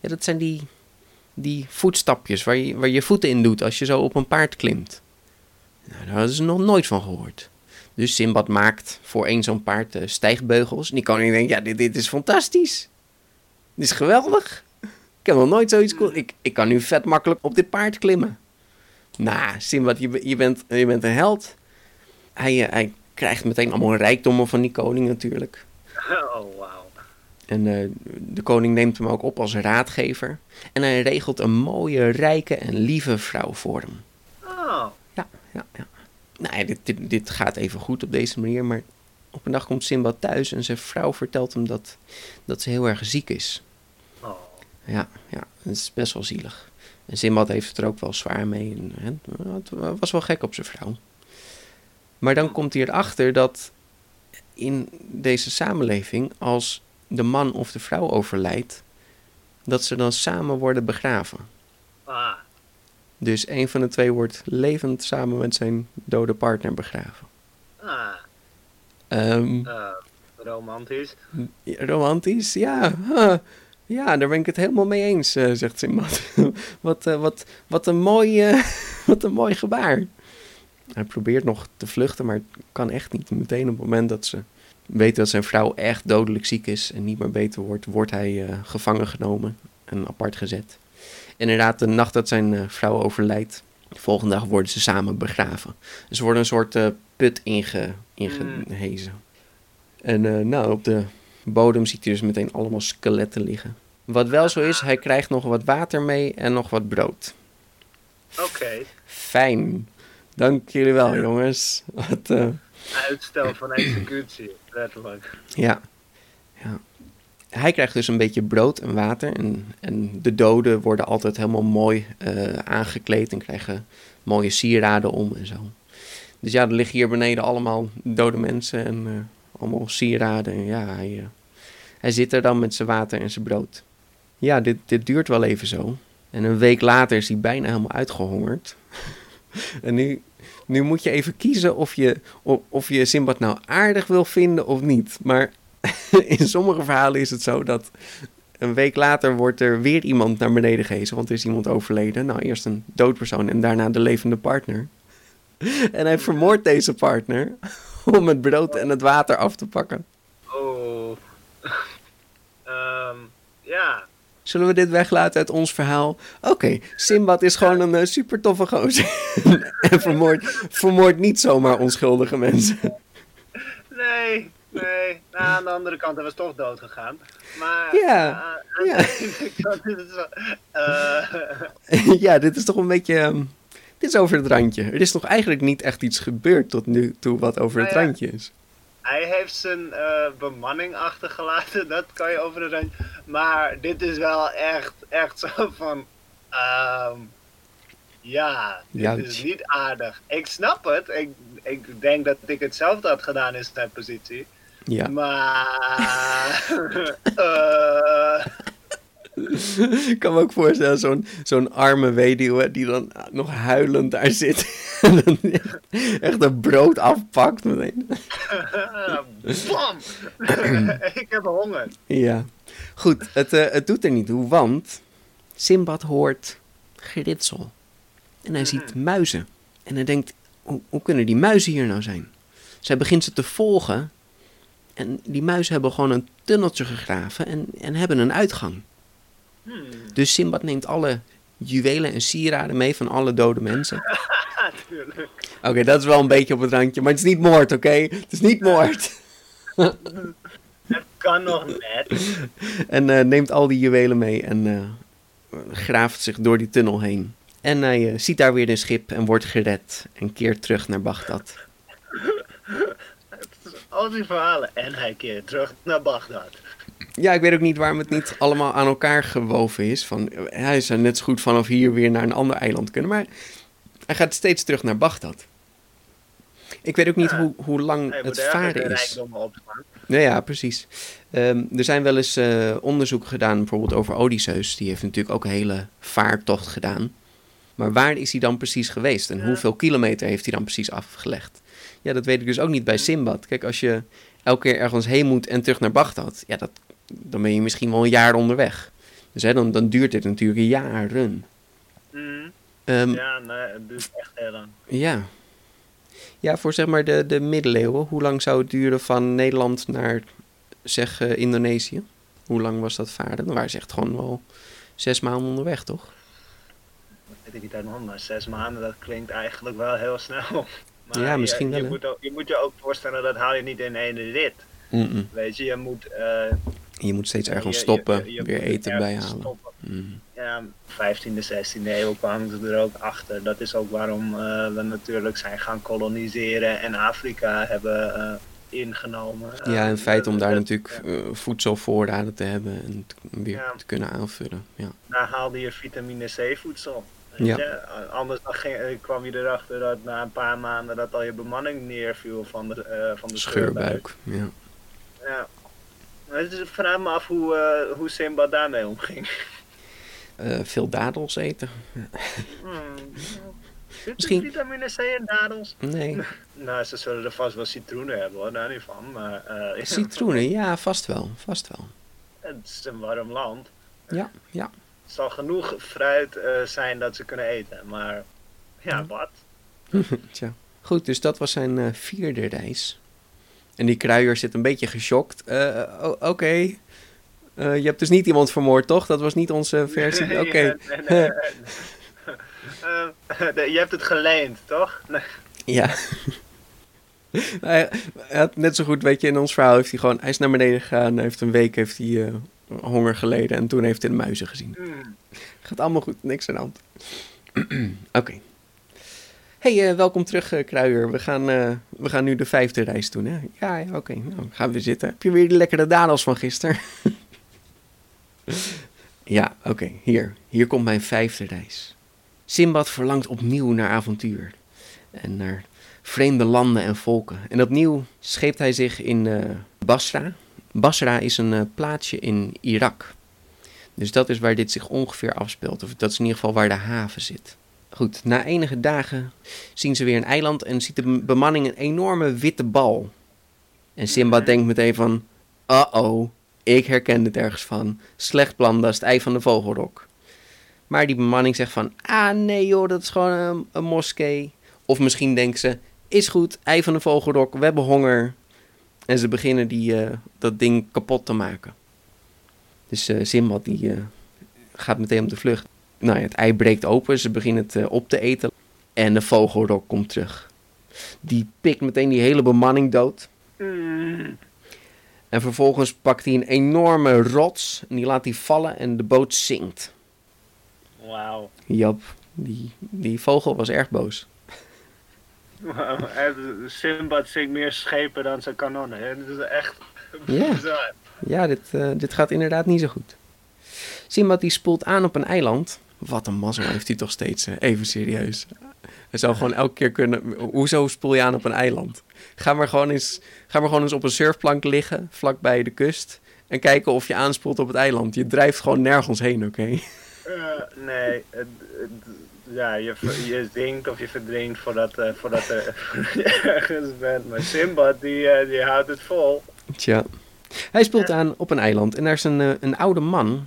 Ja, dat zijn die, die voetstapjes waar je, waar je voeten in doet als je zo op een paard klimt. Nou, daar hadden ze nog nooit van gehoord. Dus Simbad maakt voor één zo'n paard eh, stijgbeugels. En die koning denkt, ja, dit, dit is fantastisch. Dit is geweldig. Ik heb nog nooit zoiets cool. Ik, ik kan nu vet makkelijk op dit paard klimmen. Nou, Simbad, je, je, bent, je bent een held. Hij, eh, hij krijgt meteen allemaal rijkdommen van die koning natuurlijk. Oh, wauw. En eh, de koning neemt hem ook op als raadgever. En hij regelt een mooie, rijke en lieve vrouw voor hem. Oh. Ja, ja, ja. Nou ja, dit, dit, dit gaat even goed op deze manier, maar op een dag komt Simbad thuis en zijn vrouw vertelt hem dat, dat ze heel erg ziek is. Oh. Ja, ja, dat is best wel zielig. En Simbad heeft het er ook wel zwaar mee. En, hè, het was wel gek op zijn vrouw. Maar dan komt hij erachter dat in deze samenleving, als de man of de vrouw overlijdt, dat ze dan samen worden begraven. Ah. Dus een van de twee wordt levend samen met zijn dode partner begraven. Ah. Ehm, eh, romantisch. romantisch, ja. huh. Ja, daar ben ik het helemaal mee eens, eh, zegt Simbad. *laughs* wat, eh, wat, wat, een mooi, *laughs* wat een mooi gebaar. Hij probeert nog te vluchten, maar het kan echt niet. Meteen op het moment dat ze weten dat zijn vrouw echt dodelijk ziek is en niet meer beter wordt, wordt hij eh, gevangen genomen en apart gezet. Inderdaad, de nacht dat zijn eh, vrouw overlijdt, de volgende dag worden ze samen begraven. Ze worden een soort eh, put inge, ingehezen. En eh, nou, op de bodem ziet hij dus meteen allemaal skeletten liggen. Wat wel zo is, hij krijgt nog wat water mee en nog wat brood. Oké. Fijn. Dank jullie wel, jongens. Wat, eh, Uitstel van executie, letterlijk. ja. ja. hij krijgt dus een beetje brood en water. En, en de doden worden altijd helemaal mooi eh, aangekleed en krijgen mooie sieraden om en zo. Dus ja, er liggen hier beneden allemaal dode mensen en eh, allemaal sieraden. En ja, hij, hij zit er dan met zijn water en zijn brood. Ja, dit, dit duurt wel even zo. En een week later is hij bijna helemaal uitgehongerd. En nu, nu moet je even kiezen of je, of, je Simbad nou aardig wil vinden of niet. Maar *laughs* in sommige verhalen is het zo dat een week later wordt er weer iemand naar beneden gehezen. Want er is iemand overleden. Nou, eerst een dood persoon en daarna de levende partner. *laughs* En hij vermoordt deze partner *laughs* om het brood en het water af te pakken. Oh. Ehm, ja. Zullen we dit weglaten uit ons verhaal? Oké, Simbad is gewoon een uh, super toffe gozer. *laughs* en vermoordt, vermoordt niet zomaar onschuldige mensen. Nee, nee. Nou, aan de andere kant, hij was toch dood gegaan. Maar. Ja, uh, ja. dat is wel, eh, *laughs* ja, dit is toch een beetje... ehm, dit is over het randje. Er is nog eigenlijk niet echt iets gebeurd tot nu toe wat over het Nou ja. randje is. Hij heeft zijn eh, bemanning achtergelaten, *laughs* dat kan je over de rand. Maar dit is wel echt, echt zo van. ehm, ja, dit is niet aardig. Ik snap het. Ik, ik denk dat ik hetzelfde had gedaan in zijn positie. Ja. Maar. *laughs* eh, Ik kan me ook voorstellen, zo'n zo'n arme weduwe die dan nog huilend daar zit. en dan echt, echt een brood afpakt meteen. *laughs* bam! *clears throat* ik heb honger. Ja. Goed, het, eh, het doet er niet toe, want Simbad hoort geritsel. En hij ziet muizen. En hij denkt, hoe, hoe kunnen die muizen hier nou zijn? Hij begint ze te volgen. En die muizen hebben gewoon een tunneltje gegraven en, en hebben een uitgang. Hmm. Dus Simbad neemt alle juwelen en sieraden mee van alle dode mensen. *laughs* Oké, dat is wel een beetje op het randje, maar het is niet moord, oké? Het is niet moord. *laughs* Het kan nog net. *laughs* En eh, neemt al die juwelen mee en eh, graaft zich door die tunnel heen. En hij eh, ziet daar weer een schip en wordt gered en keert terug naar Bagdad. Al die verhalen. En hij keert terug naar Bagdad. Ja, ik weet ook niet waarom het niet allemaal aan elkaar gewoven is. Van, hij zou net zo goed vanaf hier weer naar een ander eiland kunnen, maar hij gaat steeds terug naar Bagdad. Ik weet ook niet Ja. hoe, hoe lang het varen is. Nou ja, precies. Ehm, er zijn wel eens eh, onderzoeken gedaan, bijvoorbeeld over Odysseus. Die heeft natuurlijk ook een hele vaartocht gedaan. Maar waar is hij dan precies geweest? En Ja. hoeveel kilometer heeft hij dan precies afgelegd? Ja, dat weet ik dus ook niet bij Simbad. Kijk, als je elke keer ergens heen moet en terug naar Bagdad... Ja, dat, dan ben je misschien wel een jaar onderweg. Dus hè, dan, dan duurt dit natuurlijk jaren. Mhm. Ehm, Ja, nee, het duurt echt heel lang. ja. Ja, voor zeg maar de, de middeleeuwen. Hoe lang zou het duren van Nederland naar, zeg, eh, Indonesië? Hoe lang was dat varen? Dan waren ze echt gewoon wel zes maanden onderweg, toch? Dat weet ik niet uit mijn hand, maar zes maanden, dat klinkt eigenlijk wel heel snel. *laughs* Maar Ja, misschien je, wel, Je moet, ook, je moet je ook voorstellen, dat haal je niet in één rit. Weet je, je moet... eh, Je moet steeds ergens stoppen, je- je weer eten bijhalen. Mm. Ja, 15e, 16e eeuw kwamen ze er ook achter. Dat is ook waarom eh, we natuurlijk zijn gaan koloniseren en Afrika hebben eh, ingenomen. Ja, Eh, in feite om daar dat- natuurlijk eh, voedselvoorraden te hebben en te- weer Ja. te kunnen aanvullen. Ja. Daar haalde je vitamine C voedsel. Ja. je. Anders ging, eh, kwam je erachter dat na een paar maanden dat al je bemanning neerviel van de, eh, van de scheurbuik. Scheurbuik. Ja. Ja. Dus ik vraag me af hoe, hoe Simba daarmee omging. Eh, veel dadels eten. Hmm. Zit *laughs* Misschien- vitamine C in dadels? Nee. *laughs* Nou, ze zullen er vast wel citroenen hebben hoor, daar niet van. Maar, eh, Citroenen, ja, vast wel. Vast wel. Het is een warm land. Ja, ja. Het zal genoeg fruit zijn dat ze kunnen eten. Maar ja, wat? *laughs* Tja. Goed, dus dat was zijn vierde reis. En die kruier zit een beetje geschokt. Eh, Oké. Eh, je hebt dus niet iemand vermoord, toch? Dat was niet onze versie. Nee, *laughs* Oké. *laughs* Eh, je hebt het geleend, toch? Nee. Ja. hij, had net zo goed, weet je, in ons verhaal heeft hij gewoon... Hij is naar beneden gegaan, heeft een week heeft hij, honger geleden... en toen heeft hij de muizen gezien. Hmm. Gaat allemaal goed, niks aan de hand. *clears throat* Oké. Hey, eh, welkom terug, eh, Kruier. We gaan, eh, we gaan nu de vijfde reis doen, hè? Ja, oké. Nou, gaan we zitten. Heb je weer die lekkere dadels van gisteren? *laughs* Ja, oké, hier. Hier komt mijn vijfde reis. Simbad verlangt opnieuw naar avontuur. En naar vreemde landen en volken. En opnieuw scheept hij zich in Basra. Basra is een uh, plaatsje in Irak. Dus dat is waar dit zich ongeveer afspeelt. Of dat is in ieder geval waar de haven zit. Goed, na enige dagen zien ze weer een eiland en ziet de bemanning een enorme witte bal. En Simba denkt meteen van, uh-oh, ik herken het ergens van. Slecht plan, dat is het ei van de vogelrok. Maar die bemanning zegt van, ah nee joh, dat is gewoon een, een moskee. Of misschien denken ze, is goed, ei van de vogelrok, we hebben honger. En ze beginnen die, uh, dat ding kapot te maken. Dus uh, Simbad die uh, gaat meteen op de vlucht. Nou ja, het ei breekt open, ze beginnen het uh, op te eten. En de vogelrok komt terug. Die pikt meteen die hele bemanning dood. Mm. En vervolgens pakt hij een enorme rots en die laat hij vallen en de boot zinkt. Wauw. Jap, die, die vogel was erg boos. Wow. Simbad zingt meer schepen dan zijn kanonnen. Hè? Dat is echt Ja. bizar. Ja, dit, eh, dit gaat inderdaad niet zo goed. Simbad die spoelt aan op een eiland. Wat een mazzel heeft hij toch steeds, hè? even serieus. Hij zou gewoon elke keer kunnen... Hoezo spoel je aan op een eiland? Ga maar gewoon eens, ga maar gewoon eens op een surfplank liggen, vlakbij de kust... en kijken of je aanspoelt op het eiland. Je drijft gewoon nergens heen, oké? Eh, nee, ja, je, je zingt of je verdrinkt voordat, eh, voordat *laughs* eh, je ergens bent. Maar Simbad, die, eh, die houdt het vol. Tja. Hij spoelt aan op een eiland en daar is een, eh, een oude man.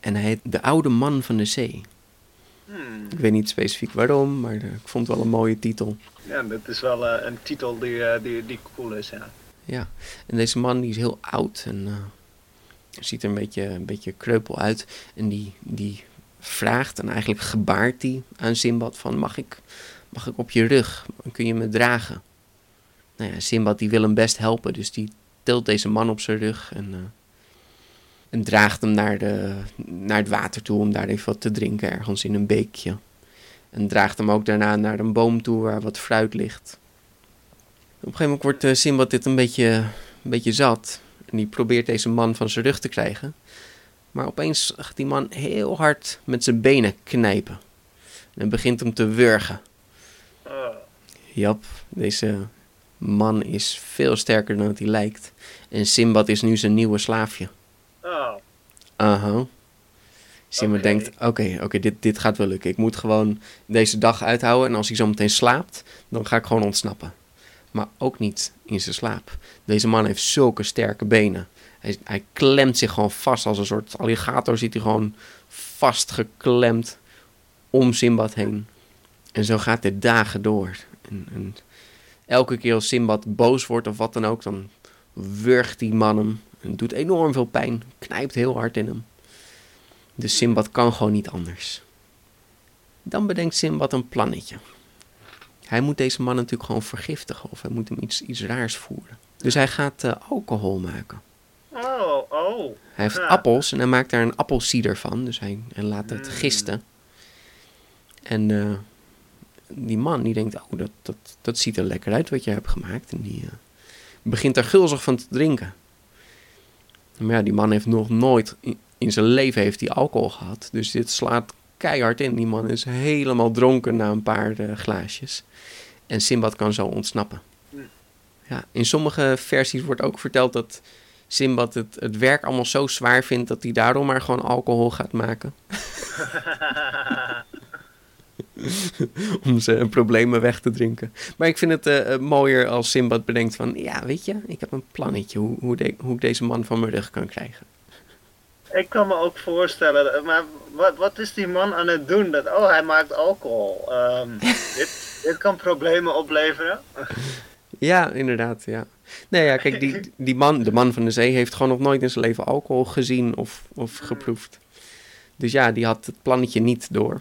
En hij heet de oude man van de zee. Hmm. Ik weet niet specifiek waarom, maar eh, ik vond het wel een mooie titel. Ja, dat is wel eh, een titel die, eh, die, die cool is, ja. Ja, en deze man die is heel oud en ziet er een beetje, een beetje kreupel uit. En die, die vraagt en eigenlijk gebaart hij aan Simbad van mag ik, mag ik op je rug? Kun je me dragen? Nou ja, Simbad die wil hem best helpen, dus die tilt deze man op zijn rug en, en draagt hem naar, de, naar het water toe om daar even wat te drinken ergens in een beekje. En draagt hem ook daarna naar een boom toe waar wat fruit ligt. Op een gegeven moment wordt eh, Simbad dit een beetje, een beetje zat. En die probeert deze man van zijn rug te krijgen. Maar opeens gaat die man heel hard met zijn benen knijpen. En begint hem te wurgen. Jap, deze man is veel sterker dan dat hij lijkt. En Simbad is nu zijn nieuwe slaafje. Oh. Aha. Simbad Oké. denkt, oké, oké, dit, dit gaat wel lukken. Ik moet gewoon deze dag uithouden. En als hij zo meteen slaapt, dan ga ik gewoon ontsnappen. Maar ook niet in zijn slaap. Deze man heeft zulke sterke benen. Hij, hij klemt zich gewoon vast als een soort alligator. Zit hij gewoon vastgeklemd om Simbad heen. En zo gaat dit dagen door. En, en elke keer als Simbad boos wordt of wat dan ook, dan wurgt die man hem. Het doet enorm veel pijn. Knijpt heel hard in hem. Dus Simbad kan gewoon niet anders. Dan bedenkt Simbad een plannetje. Hij moet deze man natuurlijk gewoon vergiftigen of hij moet hem iets, iets raars voeren. Dus hij gaat eh, alcohol maken. Oh, oh. Hij heeft appels en hij maakt daar een appelsieder van. Dus hij, hij laat het Mm. gisten. En eh, die man die denkt, oh, dat, dat, dat ziet er lekker uit wat je hebt gemaakt. En die eh, begint er gulzig van te drinken. Maar ja, die man heeft nog nooit in, zijn leven heeft hij alcohol gehad. Dus dit slaat keihard in. Die man is helemaal dronken na een paar eh, glaasjes. En Simbad kan zo ontsnappen. Ja, in sommige versies wordt ook verteld dat Simbad het, het werk allemaal zo zwaar vindt dat hij daarom maar gewoon alcohol gaat maken. *laughs* *laughs* om zijn problemen weg te drinken. Maar ik vind het eh, eh, mooier als Simbad bedenkt van... Ja, weet je, ik heb een plannetje hoe, hoe, de- hoe ik deze man van mijn rug kan krijgen. Ik kan me ook voorstellen, maar wat, wat is die man aan het doen? Dat, oh, hij maakt alcohol. Ehm, *laughs* dit, dit kan problemen opleveren. *laughs* Ja, inderdaad, ja. Nee, ja, kijk, die, die man, de man van de zee heeft gewoon nog nooit in zijn leven alcohol gezien of, of geproefd. Dus ja, die had het plannetje niet door.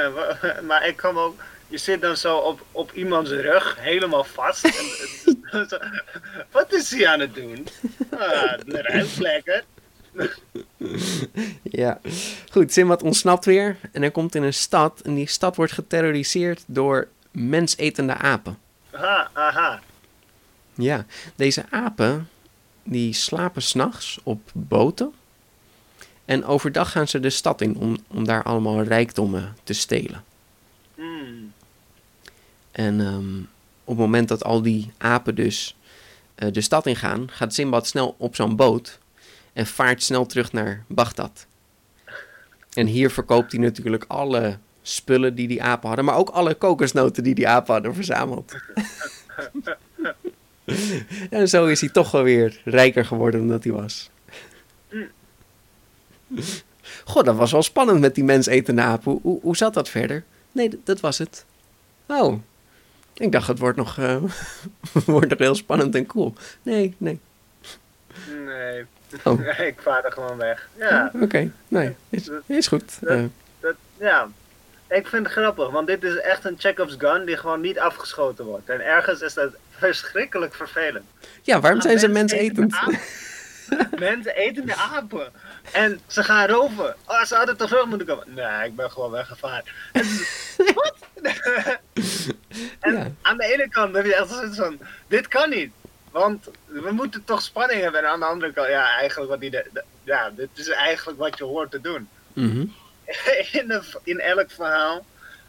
*laughs* Maar ik kan me ook, je zit dan zo op, op iemands rug, helemaal vast. En, en- zo, wat is hij aan het doen? Ah, het ruikt lekker. *laughs* Ja, goed, Simbad ontsnapt weer en hij komt in een stad en die stad wordt geterroriseerd door mensetende apen. Aha, aha. Ja, deze apen die slapen s'nachts op boten En overdag gaan ze de stad in om, om daar allemaal rijkdommen te stelen. Hmm. En ehm, op het moment dat al die apen dus eh, de stad ingaan, gaat Simbad snel op zo'n boot en vaart snel terug naar Bagdad. En hier verkoopt hij natuurlijk alle spullen die die apen hadden, maar ook alle kokosnoten die die apen hadden verzameld. *laughs* *laughs* en zo is hij toch wel weer rijker geworden dan dat hij was. *laughs* God, dat was wel spannend met die mens etende apen. Hoe, hoe, hoe zat dat verder? Nee, dat was het. Oh, ik dacht het wordt nog, eh, *laughs* wordt nog heel spannend en cool. Nee, nee. Nee. Oh. *laughs* Nee, ik vaar er gewoon weg. Ja, Oké, nee, is, is goed. Eh, dat, ja. Ik vind het grappig, want dit is echt een Chekhov's gun die gewoon niet afgeschoten wordt. En ergens is dat verschrikkelijk vervelend. ja, waarom Ah, zijn ze mensen mensetend? eten apen. mensen eten de apen. En ze gaan roven. Oh, ze hadden toch terug moeten komen. Nee, ik ben gewoon weggevaard. En ze- *laughs* Wat? *laughs* en Ja. aan de ene kant heb je echt zoiets van, dit kan niet. Want we moeten toch spanning hebben. En aan de andere kant, ja, eigenlijk wat die de, de- ja, dit is eigenlijk wat je hoort te doen. Mhm. *laughs* in, een- in elk verhaal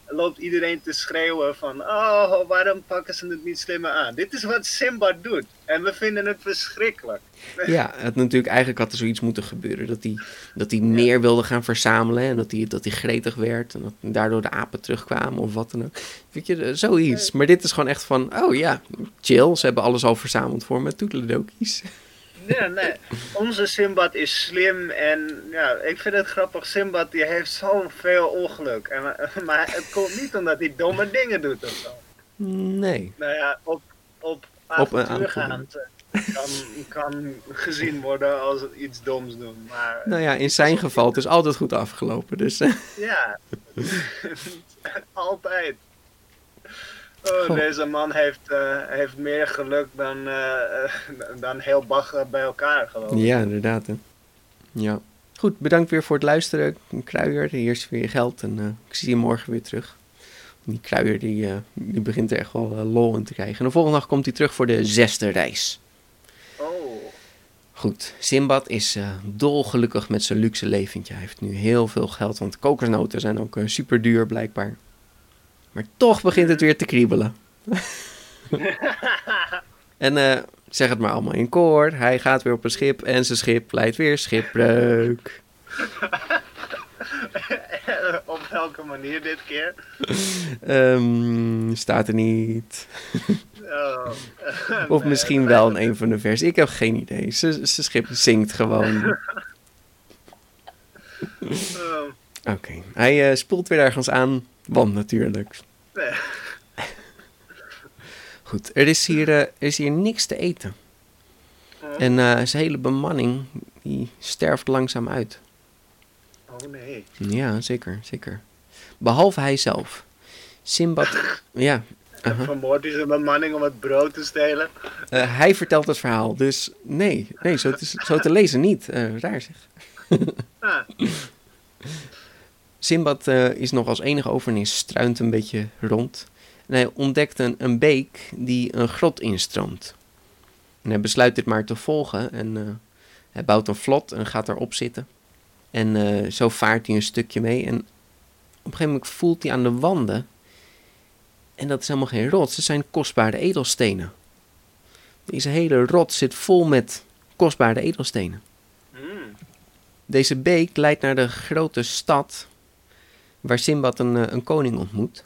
loopt iedereen te schreeuwen van, oh, waarom pakken ze het niet slimmer aan? Dit is wat Simba doet. En we vinden het verschrikkelijk. *laughs* Ja, het natuurlijk, eigenlijk had er zoiets moeten gebeuren. Dat hij, dat hij meer wilde gaan verzamelen. En dat hij, dat hij gretig werd. En dat daardoor de apen terugkwamen of wat dan ook. Weet je, zoiets. Maar dit is gewoon echt van, oh ja, chill. Ze hebben alles al verzameld voor me. Toedeledokies. Ja, nee. Onze Simbad is slim en ja, ik vind het grappig. Simbad die heeft zoveel ongeluk. En, *laughs* maar het komt niet omdat hij domme dingen doet of zo. Nee. Nou ja, op, op avontuur avontuur. gaan kan, kan gezien worden als iets doms doen. Maar Nou ja, in zijn geval, het is altijd goed afgelopen. Dus eh, ja, *laughs* altijd. Oh, Goh. deze man heeft, eh, heeft meer geluk dan, eh, *laughs* dan heel Bagger bij elkaar, geloof ik. ja, inderdaad. Hè. Ja. Goed, bedankt weer voor het luisteren. Kruier, hier is weer je geld. En eh, ik zie je morgen weer terug. Die kruier die, die begint er echt wel lol in te krijgen. En de volgende dag komt hij terug voor de zesde reis. Oh. Goed, Simbad is dolgelukkig met zijn luxe leventje. Hij heeft nu heel veel geld, want kokosnoten zijn ook super duur blijkbaar. Maar toch begint het weer te kriebelen. *laughs* en eh, zeg het maar allemaal in koor. Hij gaat weer op een schip en zijn schip leidt weer schipbreuk. *laughs* Op welke manier dit keer? Ehm, staat er niet. Oh. *laughs* Of Nee, misschien wel in een van de versen. Ik heb geen idee. Zijn schip zinkt gewoon. oh, Oké, hij eh, spoelt weer ergens aan. Want natuurlijk. nee. *laughs* Goed, er is hier, eh, er is hier niks te eten. En eh, zijn hele bemanning die sterft langzaam uit. Oh nee. Ja, zeker, zeker. Behalve hij zelf. Simbad, *laughs* ja, aha. Vermoordt hij zijn bemanning om het brood te stelen? Hij vertelt het verhaal. Dus nee, nee zo, te, zo te lezen niet. Raar zeg. Ah, *laughs* Simbad eh, is nog als enige overnis struint een beetje rond. En hij ontdekt een, een beek die een grot instroomt. En hij besluit dit maar te volgen. En eh, hij bouwt een vlot en gaat erop zitten. En eh, zo vaart hij een stukje mee. En op een gegeven moment voelt hij aan de wanden. En dat is helemaal geen rots, het zijn kostbare edelstenen. Deze hele rot zit vol met kostbare edelstenen. mm. Deze beek leidt naar de grote stad waar Simbad een, eh, een koning ontmoet.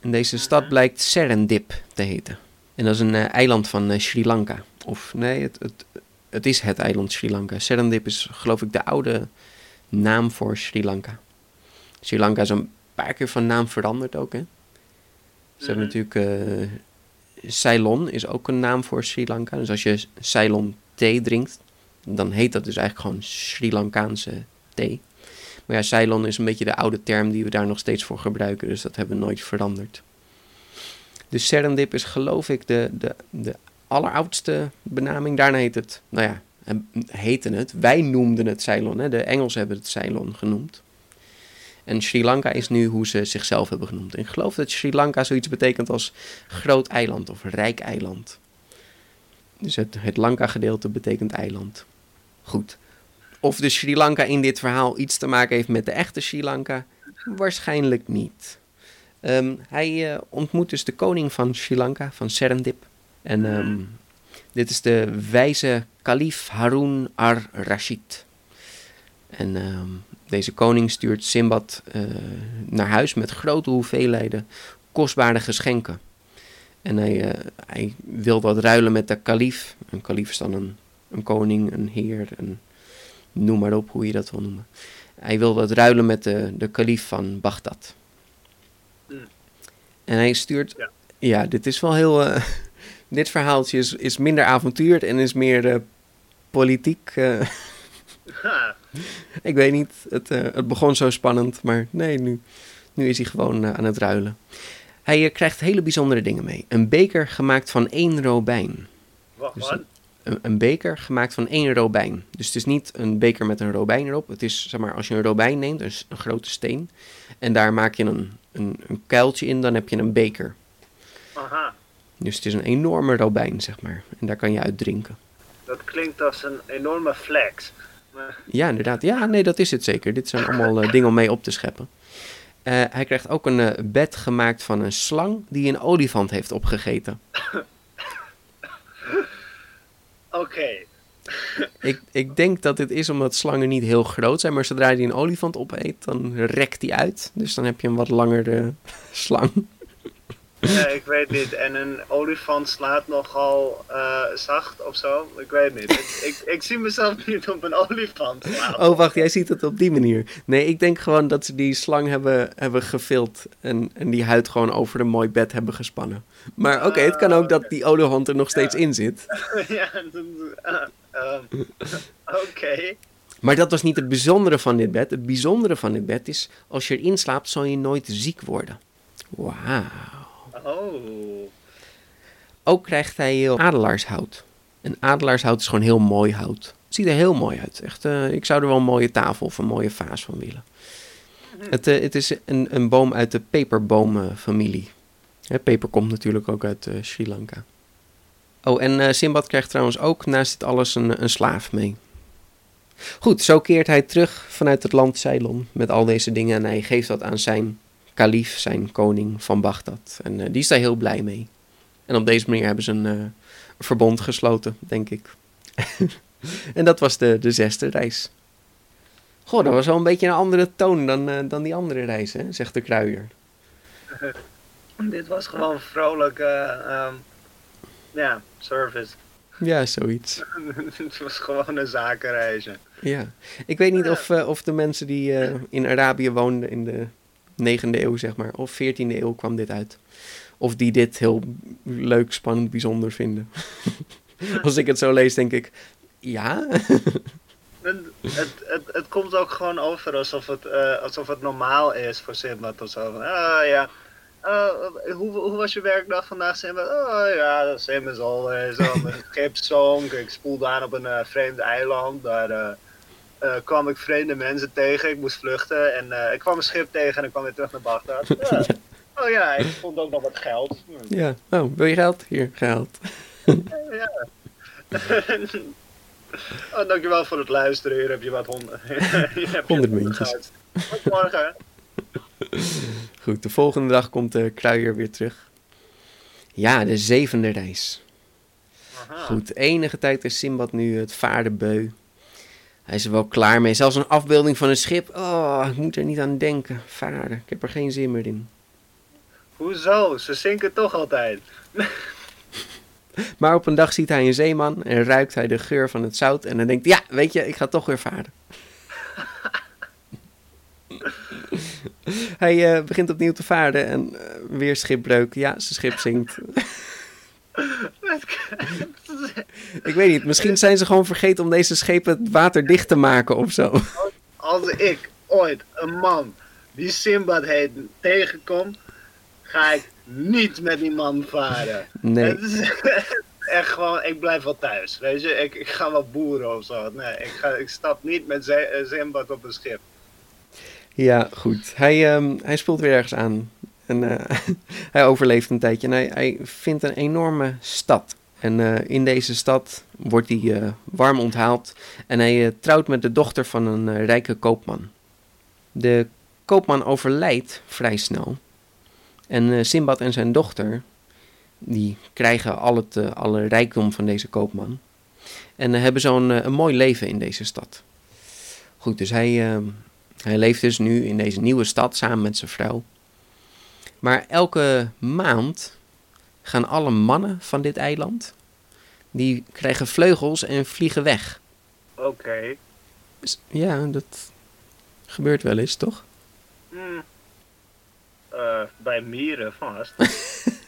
En deze stad blijkt Serendip te heten. En dat is een eh, eiland van eh, Sri Lanka. Of nee, het, het, het is het eiland Sri Lanka. Serendip is geloof ik de oude naam voor Sri Lanka. Sri Lanka is een paar keer van naam veranderd ook. Hè? Ze hebben natuurlijk eh, Ceylon is ook een naam voor Sri Lanka. Dus als je Ceylon thee drinkt, dan heet dat dus eigenlijk gewoon Sri Lankaanse thee. Maar ja, Ceylon is een beetje de oude term die we daar nog steeds voor gebruiken, dus dat hebben we nooit veranderd. Dus Serendip is geloof ik de, de, de alleroudste benaming. Daarna heet het, nou ja, en heette het, wij noemden het Ceylon, de Engelsen hebben het Ceylon genoemd. En Sri Lanka is nu hoe ze zichzelf hebben genoemd. En ik geloof dat Sri Lanka zoiets betekent als groot eiland of rijk eiland. Dus het, het Lanka-gedeelte betekent eiland. Goed. Of de Sri Lanka in dit verhaal iets te maken heeft met de echte Sri Lanka, waarschijnlijk niet. Ehm, hij uh, ontmoet dus de koning van Sri Lanka, van Serendip. En ehm, dit is de wijze kalif Harun ar-Rashid. En ehm, deze koning stuurt Simbad uh, naar huis met grote hoeveelheden kostbare geschenken. En hij, uh, hij wil dat ruilen met de kalif. Een kalif is dan een, een koning, een heer, een, noem maar op hoe je dat wil noemen. Hij wil dat ruilen met de, de kalif van Bagdad. En hij stuurt. Ja, ja dit is wel heel. Uh, *laughs* dit verhaaltje is, is minder avontuur en is meer uh, politiek. *laughs* Uh. ik weet niet. Het, het begon zo spannend, maar nee, nu, nu is hij gewoon aan het ruilen. Hij krijgt hele bijzondere dingen mee. Een beker gemaakt van één robijn. Wacht, dus een, een, beker gemaakt van één robijn. Dus het is niet een beker met een robijn erop. Het is, zeg maar, als je een robijn neemt, een, een grote steen. En daar maak je een, een, een kuiltje in, dan heb je een beker. Aha. Dus het is een enorme robijn, zeg maar. En daar kan je uit drinken. Dat klinkt als een enorme flex. Maar... Ja, inderdaad. Ja, nee, dat is het zeker. Dit zijn allemaal uh, dingen om mee op te scheppen. Uh, hij krijgt ook een uh, bed gemaakt van een slang die een olifant heeft opgegeten. *laughs* Oké. *laughs* ik, ik denk dat dit is omdat slangen niet heel groot zijn, maar zodra hij een olifant opeet, dan rekt hij uit. Dus dan heb je een wat langere *laughs* slang. Ja, ik weet niet. En een olifant slaat nogal uh, zacht of zo. Ik weet niet. Ik, ik, ik, zie mezelf *laughs* niet op een olifant slaan. Oh, wacht. Jij ziet het op die manier. Nee, ik denk gewoon dat ze die slang hebben, hebben gevild. En, en die huid gewoon over een mooi bed hebben gespannen. Maar oké, okay, het kan ook dat die olifant er nog steeds ja. in zit. *laughs* ja, uh, uh, oké. Maar dat was niet het bijzondere van dit bed. Het bijzondere van dit bed is, als je erin slaapt, zal je nooit ziek worden. Wauw. Oh. Ook krijgt hij adelaarshout. En adelaarshout is gewoon heel mooi hout. Het ziet er heel mooi uit. Echt, uh, ik zou er wel een mooie tafel of een mooie vaas van willen. Het, uh, het, is een, een, boom uit de peperbomenfamilie. Hè, peper komt natuurlijk ook uit uh, Sri Lanka. Oh, en Simbad krijgt trouwens ook naast dit alles een, een slaaf mee. Goed, zo keert hij terug vanuit het land Ceylon met al deze dingen en hij geeft dat aan zijn kalif, zijn koning van Bagdad. En uh, die is daar heel blij mee. En op deze manier hebben ze een uh, verbond gesloten, denk ik. *laughs* en dat was de, de zesde reis. Goh, dat was wel een beetje een andere toon dan, uh, dan die andere reis, hè? zegt de kruier. *laughs* Dit was gewoon vrolijk, um, ja, service. Ja, zoiets. *laughs* Het was gewoon een zakenreizen. Ja, ik weet niet of, of de mensen die in Arabië woonden in de 9e eeuw, zeg maar, of 14e eeuw kwam dit uit. Of die dit heel leuk, spannend, bijzonder vinden. *laughs* Als ik het zo lees, denk ik, ja. *laughs* het, het, het, komt ook gewoon over alsof het, uh, alsof het normaal is voor Simbad of zo. Ah ja, uh, hoe, hoe was je werkdag vandaag, Simbad? Oh ja, same as always. Mijn schip zonk, ik spoelde aan op een uh, vreemd eiland. Daar uh, kwam ik vreemde mensen tegen. Ik moest vluchten en uh, ik kwam een schip tegen en ik kwam weer terug naar Bagdad. *laughs* Ja. Oh ja, ik vond ook nog wat geld. Ja, oh, wil je geld? Hier, geld. *laughs* ja. *laughs* oh, dankjewel voor het luisteren. Hier heb je wat honden. Honderd muntjes. Tot morgen. Goed, de volgende dag komt de kruier weer terug. Ja, de zevende reis. Aha. Goed, enige tijd is Simbad nu het vaardenbeu. Hij is er wel klaar mee. Zelfs een afbeelding van een schip. Oh, ik moet er niet aan denken. Varen. Ik heb er geen zin meer in. Hoezo? Ze zinken toch altijd. maar op een dag ziet hij een zeeman en ruikt hij de geur van het zout. En dan denkt hij, ja, weet je, ik ga toch weer varen. *laughs* hij uh, begint opnieuw te varen en uh, weer schipbreuk. Ja, zijn schip zinkt. *laughs* ik weet niet, misschien zijn ze gewoon vergeten om deze schepen waterdicht te maken of zo. Als ik ooit een man die Simbad heet tegenkom, ga ik niet met die man varen. Nee. Het is *laughs* echt gewoon, ik blijf wel thuis. Weet je, ik, ik ga wel boeren of zo. Nee, ik, ga, ik stap niet met Simbad op een schip. Ja, goed. Hij, um, hij spoelt weer ergens aan. En uh, *laughs* hij overleeft een tijdje. Hij, vindt een enorme stad. En eh, in deze stad wordt hij eh, warm onthaald en hij eh, trouwt met de dochter van een eh, rijke koopman. De koopman overlijdt vrij snel. En eh, Simbad en zijn dochter, die krijgen al het, eh, alle rijkdom van deze koopman. En eh, hebben zo'n eh, een mooi leven in deze stad. Goed, dus hij, eh, hij leeft dus nu in deze nieuwe stad samen met zijn vrouw. Maar elke maand gaan alle mannen van dit eiland, die krijgen vleugels en vliegen weg. Oké. Dus ja, dat gebeurt wel eens, toch? Hmm. Eh, bij mieren vast.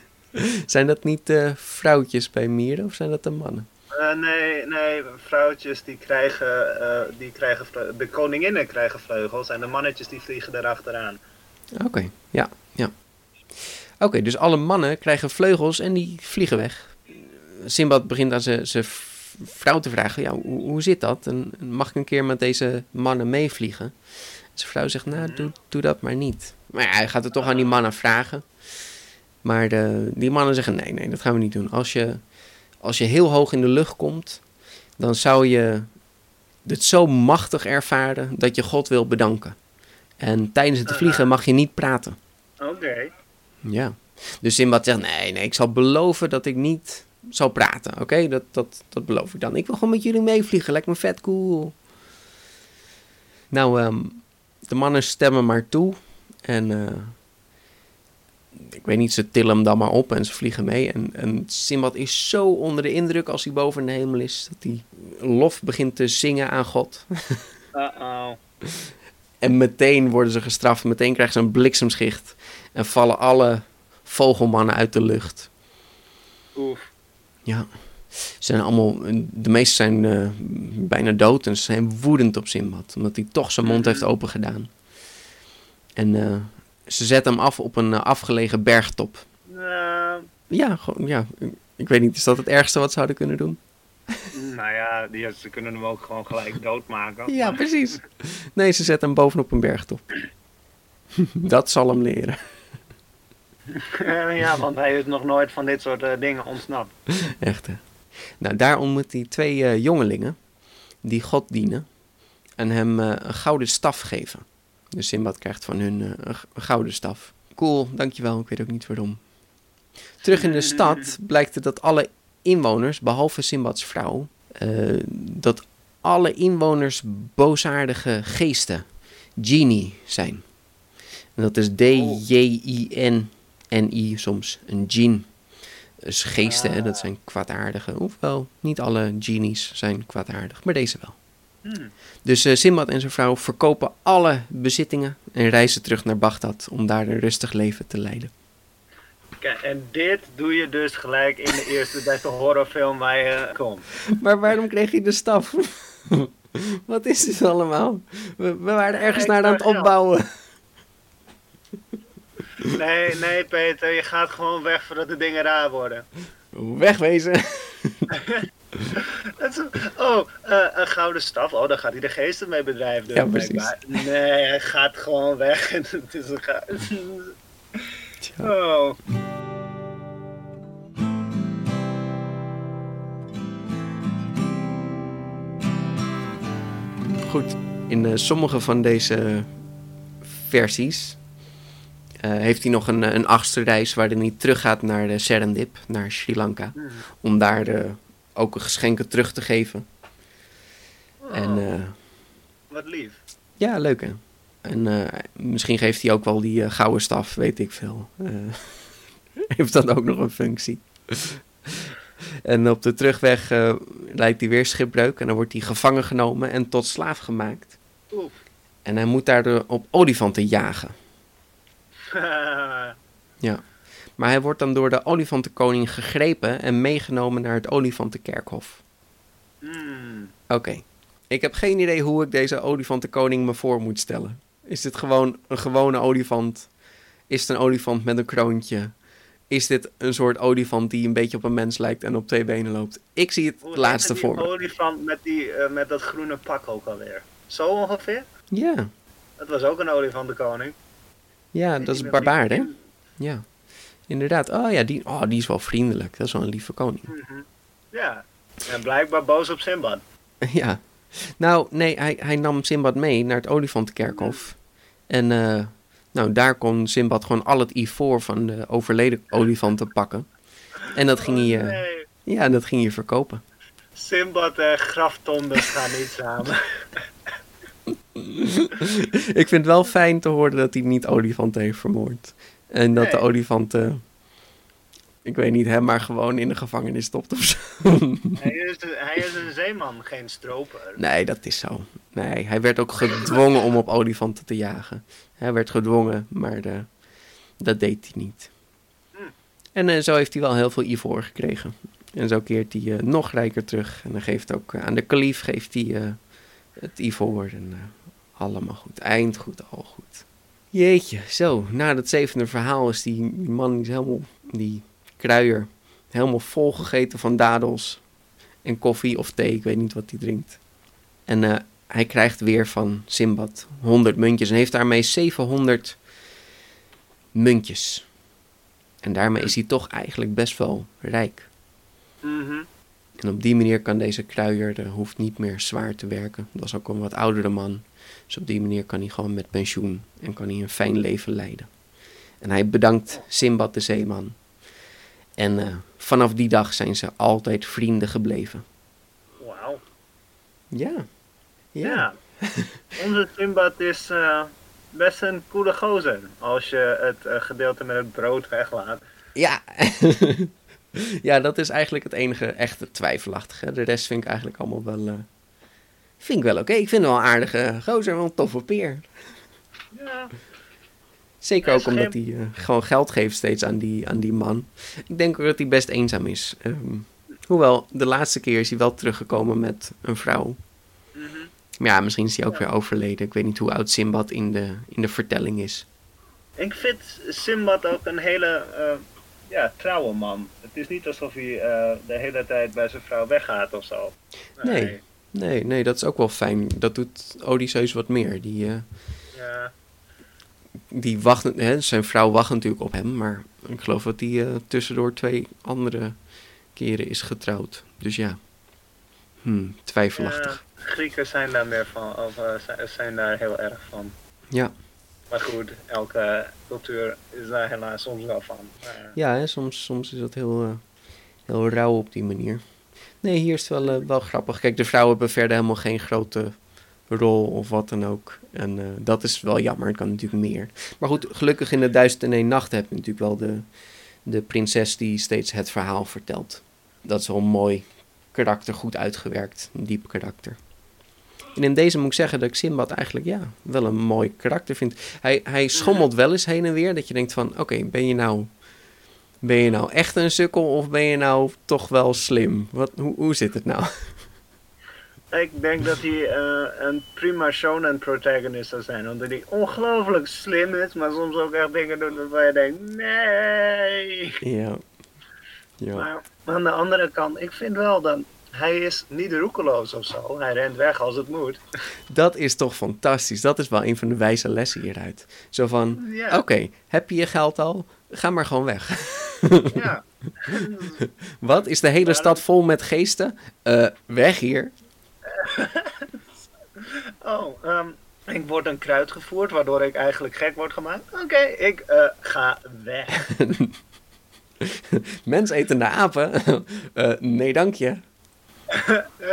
*laughs* Zijn dat niet eh, vrouwtjes bij mieren of zijn dat de mannen? Eh, nee, nee, vrouwtjes die krijgen, die krijgen, de koninginnen krijgen vleugels en de mannetjes die vliegen erachteraan. Oké, ja. Oké, dus alle mannen krijgen vleugels en die vliegen weg. Simbad begint aan zijn vrouw te vragen, ja, hoe, hoe zit dat? En mag ik een keer met deze mannen meevliegen? Zijn vrouw zegt, nou, doe, doe dat maar niet. Maar ja, hij gaat het toch aan die mannen vragen. Maar de, die mannen zeggen, nee, nee, dat gaan we niet doen. Als je, als je heel hoog in de lucht komt, dan zou je het zo machtig ervaren dat je God wil bedanken. En tijdens het vliegen mag je niet praten. Oké. Ja. Dus Simbad zegt, nee, nee, ik zal beloven dat ik niet zal praten. Oké, dat, dat, dat beloof ik dan. Ik wil gewoon met jullie meevliegen, lijkt me vet cool. Nou, ehm, de mannen stemmen maar toe. En eh, ik weet niet, ze tillen hem dan maar op en ze vliegen mee. En, en Simbad is zo onder de indruk als hij boven de hemel is, dat hij lof begint te zingen aan God. Uh-oh. En meteen worden ze gestraft. Meteen krijgen ze een bliksemschicht. En vallen alle vogelmannen uit de lucht. Oef. Ja. Ze zijn allemaal, de meesten zijn eh, bijna dood en ze zijn woedend op Simbad. Omdat hij toch zijn mond heeft opengedaan. En eh, ze zetten hem af op een eh, afgelegen bergtop. Nou, Ja, gewoon, ja, ik weet niet, is dat het ergste wat ze zouden kunnen doen? nou ja, die, ze kunnen hem ook gewoon gelijk doodmaken. Ja, precies. Nee, ze zetten hem bovenop een bergtop. *laughs* dat zal hem leren. Ja, want hij is nog nooit van dit soort eh, dingen ontsnapt. *laughs* Echt, hè? Nou, daar ontmoet hij twee eh, jongelingen die God dienen en hem eh, een gouden staf geven. Dus Simbad krijgt van hun eh, een gouden staf. Cool, dankjewel, ik weet ook niet waarom. Terug in de stad blijkt dat alle inwoners, behalve Simbads vrouw, eh, dat alle inwoners boosaardige geesten, genie, zijn. En dat is D-J-I-N-N-I soms, een djinn. Dus geesten, hè, dat zijn kwaadaardige. Hoewel, niet alle genies zijn kwaadaardig, maar deze wel. Hmm. Dus eh Simbad en zijn vrouw verkopen alle bezittingen en reizen terug naar Bagdad om daar een rustig leven te leiden. Kijk, en dit doe je dus gelijk in de eerste beste horrorfilm waar je komt. Maar waarom kreeg je de staf? *laughs* Wat is dit allemaal? We, we waren ergens naar aan het opbouwen. *laughs* Nee, nee Peter, je gaat gewoon weg voordat de dingen raar worden. Wegwezen. *laughs* Dat is- oh, eh, een gouden staf. Oh, daar gaat hij de geesten mee bedrijven. Ja, precies. Nee, hij gaat gewoon weg. *laughs* Het is een Oh. Goed, in eh, sommige van deze versies heeft hij nog een, eh, een achtste reis waarin hij teruggaat naar de Serendip, naar Sri Lanka. Om daar eh, ook een geschenken terug te geven. En eh, Wat lief. ja, leuk hè. En eh, misschien geeft hij ook wel die eh, gouden staf, weet ik veel. Eh, *laughs* heeft dat ook nog een functie. *laughs* en op de terugweg eh lijkt hij weer schipbreuk en dan wordt hij gevangen genomen en tot slaaf gemaakt. Oef. En hij moet daardoor op olifanten jagen. *laughs* Ja. Maar hij wordt dan door de olifantenkoning gegrepen en meegenomen naar het olifantenkerkhof. Hmm. Oké. Ik heb geen idee hoe ik deze olifantenkoning me voor moet stellen. Is dit gewoon een gewone olifant? Is het een olifant met een kroontje? Is dit een soort olifant die een beetje op een mens lijkt en op twee benen loopt? Ik zie het Hoe laatste voor me. olifant met, die, eh, met dat groene pak ook alweer. Zo ongeveer? Ja, Dat was ook een olifantenkoning. Ja dat is Ik ben barbaar, hè? Ja, inderdaad. Oh ja, die, oh, die is wel vriendelijk. Dat is wel een lieve koning. Mhm. *laughs* Ja, en blijkbaar boos op Simbad. ja. Nou, nee, hij, hij nam Simbad mee naar het olifantenkerkhof. En eh, nou, daar kon Simbad gewoon al het ivoor van de overleden olifanten pakken. En dat ging hij, eh, Nee, ja, dat ging hij verkopen. Simbad en graftondes gaan niet samen. *laughs* *laughs* Ik vind het wel fijn te horen dat hij niet olifanten heeft vermoord. En dat de olifanten, ik weet niet, hem maar gewoon in de gevangenis stopt of zo. *laughs* hij, is, hij is een zeeman, geen stroper. Nee, dat is zo. Nee, hij werd ook gedwongen om op olifanten te jagen. Hij werd gedwongen, maar de, dat deed hij niet. En eh, zo heeft hij wel heel veel ivoor gekregen. En zo keert hij eh, nog rijker terug. En dan geeft ook eh, aan de kalif geeft hij eh, het ivoor. En eh, allemaal goed. Eind goed, al goed. Jeetje, zo. Na dat zevende verhaal is die, man is helemaal, die kruier, helemaal volgegeten van dadels. En koffie of thee, ik weet niet wat hij drinkt. En eh, hij krijgt weer van Simbad 100 muntjes en heeft daarmee 700 muntjes. En daarmee is hij toch eigenlijk best wel rijk. Mhm. En op die manier kan deze kruier, hoeft niet meer zwaar te werken. Dat was ook een wat oudere man. Dus op die manier kan hij gewoon met pensioen en kan hij een fijn leven leiden. En hij bedankt Simbad de zeeman. En eh, vanaf die dag zijn ze altijd vrienden gebleven. Wauw. Ja. Ja. *laughs* Onze Simbad is eh, best een coole gozer. Als je het eh, gedeelte met het brood weglaat. Ja. *laughs* ja, dat is eigenlijk het enige echte twijfelachtige. De rest vind ik eigenlijk allemaal wel... vind ik wel oké. Ik vind hem wel een aardige gozer, wel een toffe peer. Ja. Zeker ook omdat geen- hij eh, gewoon geld geeft steeds aan die, aan die man. Ik denk ook dat hij best eenzaam is. Ehm, hoewel, de laatste keer is hij wel teruggekomen met een vrouw. Mhm. Maar ja, misschien is hij ook weer overleden. Ik weet niet hoe oud Simbad in de, in de vertelling is. Ik vind Simbad ook een hele eh, ja, trouwe man. Het is niet alsof hij eh, de hele tijd bij zijn vrouw weggaat of zo. Nee. Nee, nee, dat is ook wel fijn. Dat doet Odysseus wat meer. Die, eh, Ja. die wacht, hè, zijn vrouw wacht natuurlijk op hem. Maar ik geloof dat hij eh, tussendoor twee andere keren is getrouwd. Dus ja, hmm, twijfelachtig. Ja, Grieken zijn daar meer van, of eh, zijn- daar heel erg van. Ja. Maar goed, elke cultuur is daar helaas soms wel van. Maar, Ja, hè, soms, soms is dat heel, heel rauw op die manier. Nee, hier is het wel, eh, wel grappig. Kijk, de vrouwen hebben verder helemaal geen grote rol of wat dan ook. En eh, dat is wel jammer, het kan natuurlijk meer. Maar goed, gelukkig in de Duizend en één Nacht heb je natuurlijk wel de, de prinses die steeds het verhaal vertelt. Dat is wel een mooi karakter, goed uitgewerkt, een diep karakter. En in deze moet ik zeggen dat ik Simbad eigenlijk ja, wel een mooi karakter vind. Hij, hij schommelt wel eens heen en weer, dat je denkt van, oké, ben je nou... Ben je nou echt een sukkel of ben je nou toch wel slim? Wat, hoe, hoe zit het nou? *laughs* Ik denk dat hij eh, een prima shonen protagonist zou zijn. Omdat hij ongelooflijk slim is, maar soms ook echt dingen doet waarvan je denkt, nee. Ja. Ja. Maar aan de andere kant, ik vind wel dat hij is niet roekeloos of zo. Hij rent weg als het moet. *laughs* Dat is toch fantastisch. Dat is wel een van de wijze lessen hieruit. Zo van, Ja. oké, heb je je geld al? Ga maar gewoon weg. *laughs* Ja. *laughs* Wat? Is de hele stad vol met geesten? Eh, weg hier. *laughs* Oh, ehm, ik word een kruid gevoerd, waardoor ik eigenlijk gek word gemaakt. Oké, ik eh, ga weg. Mens etende apen? Eh, nee, dank je.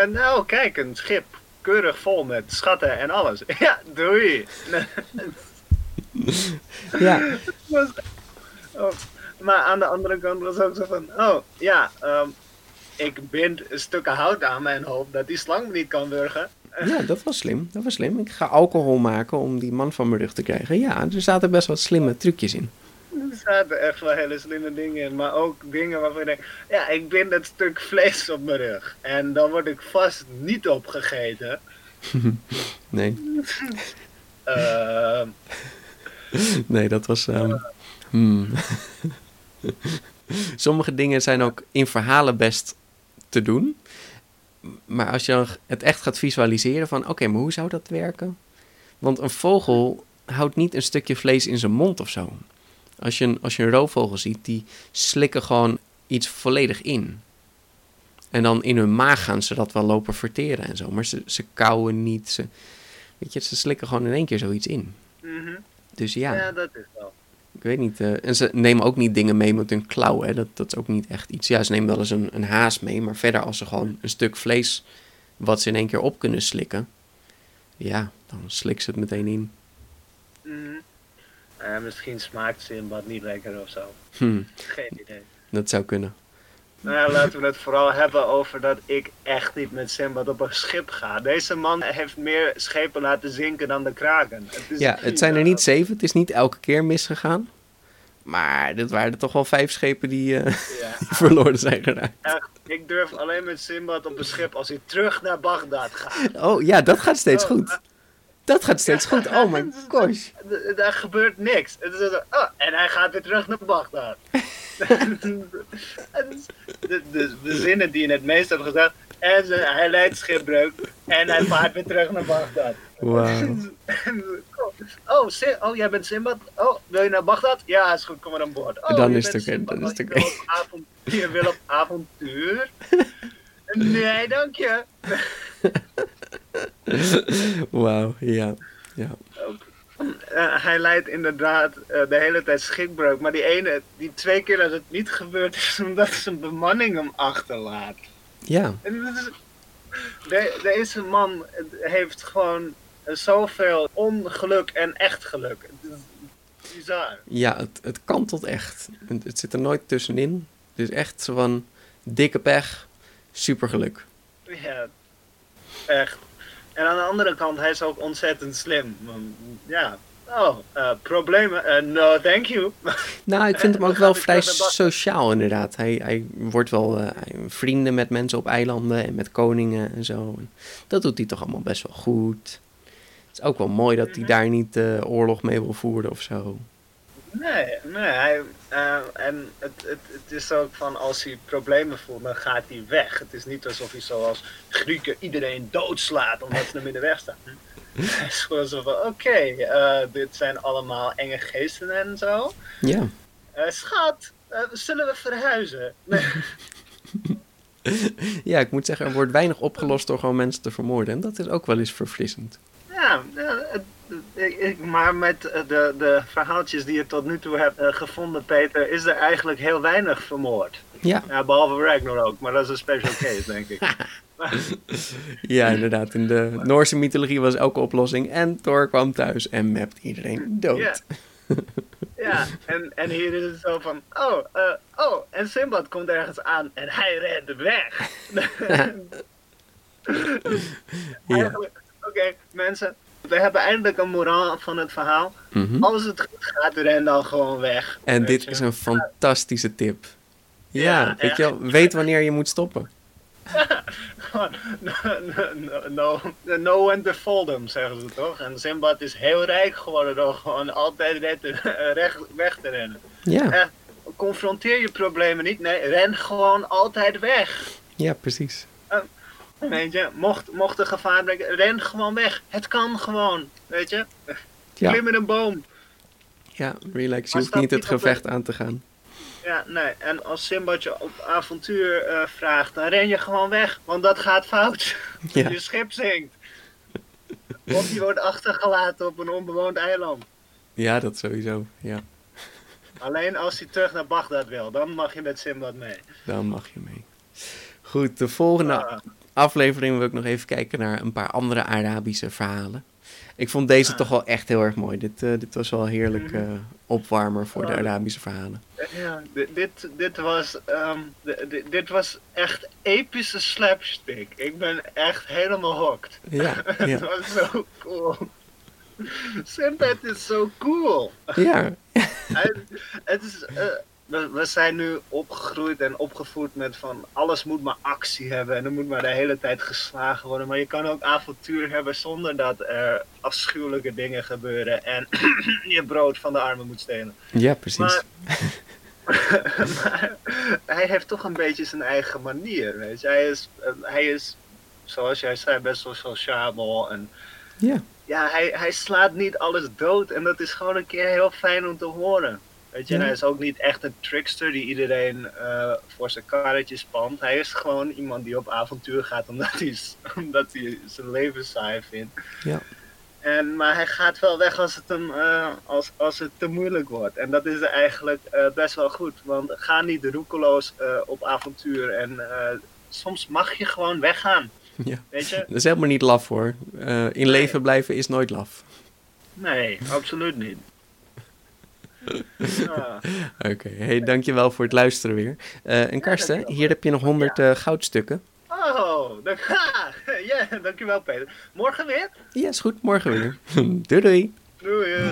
Nou, kijk, een schip. Keurig vol met schatten en alles. Ja, doei. Ja, oh, maar aan de andere kant was ook zo van, oh ja, ehm, ik bind stukken hout aan mijn hoofd dat die slang me niet kan wurgen. *laughs* ja, dat was slim. Dat was slim. Ik ga alcohol maken om die man van mijn rug te krijgen. Ja, er zaten best wat slimme trucjes in. Er zaten echt wel hele slimme dingen in, maar ook dingen waarvan je denkt, ja, ik bind dat stuk vlees op mijn rug. En dan word ik vast niet opgegeten. *laughs* Nee, *laughs* Ehm, nee dat was... ehm, hmm. *laughs* Sommige dingen zijn ook in verhalen best te doen. Maar als je het echt gaat visualiseren van... Oké, maar hoe zou dat werken? Want een vogel houdt niet een stukje vlees in zijn mond of zo. Als je een, als je een roofvogel ziet, die slikken gewoon iets volledig in. En dan in hun maag gaan ze dat wel lopen verteren en zo. Maar ze, ze kauwen niet. Ze, weet je, ze slikken gewoon in één keer zoiets in. Mhm. Dus ja, Ja, dat is wel. Ik weet niet. eh, en ze nemen ook niet dingen mee met hun klauwen. Hè. Dat, dat is ook niet echt iets. Ja, ze nemen wel eens een, een haas mee. Maar verder als ze gewoon een stuk vlees wat ze in één keer op kunnen slikken. Ja, dan slikken ze het meteen in. Mhm. Eh, misschien smaakt Simbad niet lekker of zo. Hm, Geen idee. dat zou kunnen. Nou ja, laten we het vooral hebben over dat ik echt niet met Simbad op een schip ga. Deze man heeft meer schepen laten zinken dan de kraken. Het is Ja, het zijn er niet zeven. Het is niet elke keer misgegaan. Maar dit waren er toch wel vijf schepen die eh, Ja, *laughs* verloren zijn geraakt. echt. Ik durf alleen met Simbad op een schip als hij terug naar Bagdad gaat. Oh ja, dat gaat steeds Oh, goed. Dat gaat steeds goed. Oh my *laughs* gosh. Daar gebeurt niks. Zo, oh, en hij gaat weer terug naar Bagdad. *laughs* Is- de, de, de zinnen die je het meest hebt gezegd. En ze, hij leidt schipbreuk. En hij vaart weer terug naar Bagdad. Wauw. *laughs* Oh, Sim- oh, jij bent Simbad? Oh, wil je naar Bagdad? Ja, is goed, kom maar aan boord. Oh, Dan is het oké, dan is Oh, het oké. Je wil op avontuur? Nee, dank je. *laughs* Wauw, ja. ja. Eh, hij leidt inderdaad eh, de hele tijd schipbreuk. Maar die ene, die twee keer dat het niet gebeurt, is *laughs* omdat zijn bemanning hem achterlaat. Ja, dat is- deze man heeft gewoon zoveel ongeluk en echt geluk. Het is bizar. ja het, het kantelt echt. Het, het zit er nooit tussenin. Het is echt zo van dikke pech, super geluk. Ja, echt. En aan de andere kant, hij is ook ontzettend slim. Ja, oh, eh, problemen? Eh, no, thank you. *laughs* Nou, ik vind hem ook wel vrij sociaal inderdaad. Hij, hij wordt wel hij- vrienden met mensen op eilanden en met koningen en zo. Dat doet hij toch allemaal best wel goed. Het is ook wel mooi dat hij daar niet oorlog mee wil voeren of zo. Nee, nee. Hij, eh, en het, het, het is ook van als hij problemen voelt, dan gaat hij weg. Het is niet alsof hij zoals Grieken iedereen doodslaat omdat ze hem in de weg staan. Hij is gewoon zo van, oké, eh, dit zijn allemaal enge geesten en zo. Ja, Eh, schat, zullen we verhuizen? Nee. *laughs* ja, ik moet zeggen, er wordt weinig opgelost door gewoon mensen te vermoorden. En dat is ook wel eens verfrissend. Ja, ja, het- ik, ik- maar met de, de verhaaltjes die je tot nu toe hebt eh, gevonden, Peter, is er eigenlijk heel weinig vermoord. Ja, Ja, behalve Ragnarok, maar dat is een special case, denk ik. *laughs* ja inderdaad. In de Noorse mythologie was elke oplossing. En Thor kwam thuis en mapt iedereen dood. Ja. Ja, en, en hier is het zo van, oh, eh, oh, en Simbad komt ergens aan en hij rent weg. *laughs* Ja. *laughs* Oké, mensen, we hebben eindelijk een moraal van het verhaal. Mhm. Als het goed gaat, ren dan gewoon weg. En dit je. is een fantastische tip. Ja, Ja, weet je wel, weet wanneer je moet stoppen. No, *laughs* no, no, no, no one to fold them, zeggen ze toch? En Simbad is heel rijk geworden door gewoon altijd *laughs* recht, weg te rennen. Ja, Echt, confronteer je problemen niet, nee, ren gewoon altijd weg. ja precies. Weet je, mocht, mocht er gevaar breken, ren gewoon weg. Het kan gewoon, weet je. Ja, Klim in een boom. ja relax. Je hoeft niet het gevecht aan te gaan. Ja, nee. En als Simbad je op avontuur eh, vraagt, dan ren je gewoon weg. Want dat gaat fout. *laughs* Ja. Je schip zinkt. Of je wordt achtergelaten op een onbewoond eiland. Ja, dat sowieso. Ja, Alleen als hij terug naar Bagdad wil, dan mag je met Simbad mee. dan mag je mee. Goed, de volgende Ah, aflevering wil ik nog even kijken naar een paar andere Arabische verhalen. Ik vond deze Ah. toch wel echt heel erg mooi. Dit, eh, dit was wel een heerlijk eh, opwarmer voor de. Arabische verhalen. ja, dit, dit, was, ehm, di- di- dit was echt epische slapstick. Ik ben echt helemaal hooked. Ja, *laughs* Het was zo cool. Simbad is zo cool. ja, *laughs* het is, eh, we, we zijn nu opgegroeid en opgevoed met van alles moet maar actie hebben en er moet maar de hele tijd geslagen worden. Maar je kan ook avontuur hebben zonder dat er afschuwelijke dingen gebeuren en *clears throat* je brood van de armen moet stelen. ja precies. Maar, *laughs* maar hij heeft toch een beetje zijn eigen manier. Weet je? Hij, is, eh, hij is, zoals jij zei, best wel sociabel. En Ja, ja, hij, hij slaat niet alles dood. En dat is gewoon een keer heel fijn om te horen. Weet je, en hij is ook niet echt een trickster die iedereen uh, voor zijn karretje spant. Hij is gewoon iemand die op avontuur gaat omdat hij, *laughs* omdat hij zijn leven saai vindt. Ja. En, maar hij gaat wel weg als het, hem, uh, als, als het te moeilijk wordt. En dat is eigenlijk uh, best wel goed. Want ga niet roekeloos op avontuur. En soms mag je gewoon weggaan. Ja. Weet je? Dat is helemaal niet laf hoor. in leven blijven is nooit laf. Nee, absoluut niet. *laughs* Oké, okay. hey, dankjewel voor het luisteren weer. Uh, en Karsten, ja, hier heb je nog 100 uh, goudstukken. Oh, dank, *laughs* ja, dankjewel Peter. Morgen weer? Ja, is goed, morgen weer. *laughs* doei doei. Doei.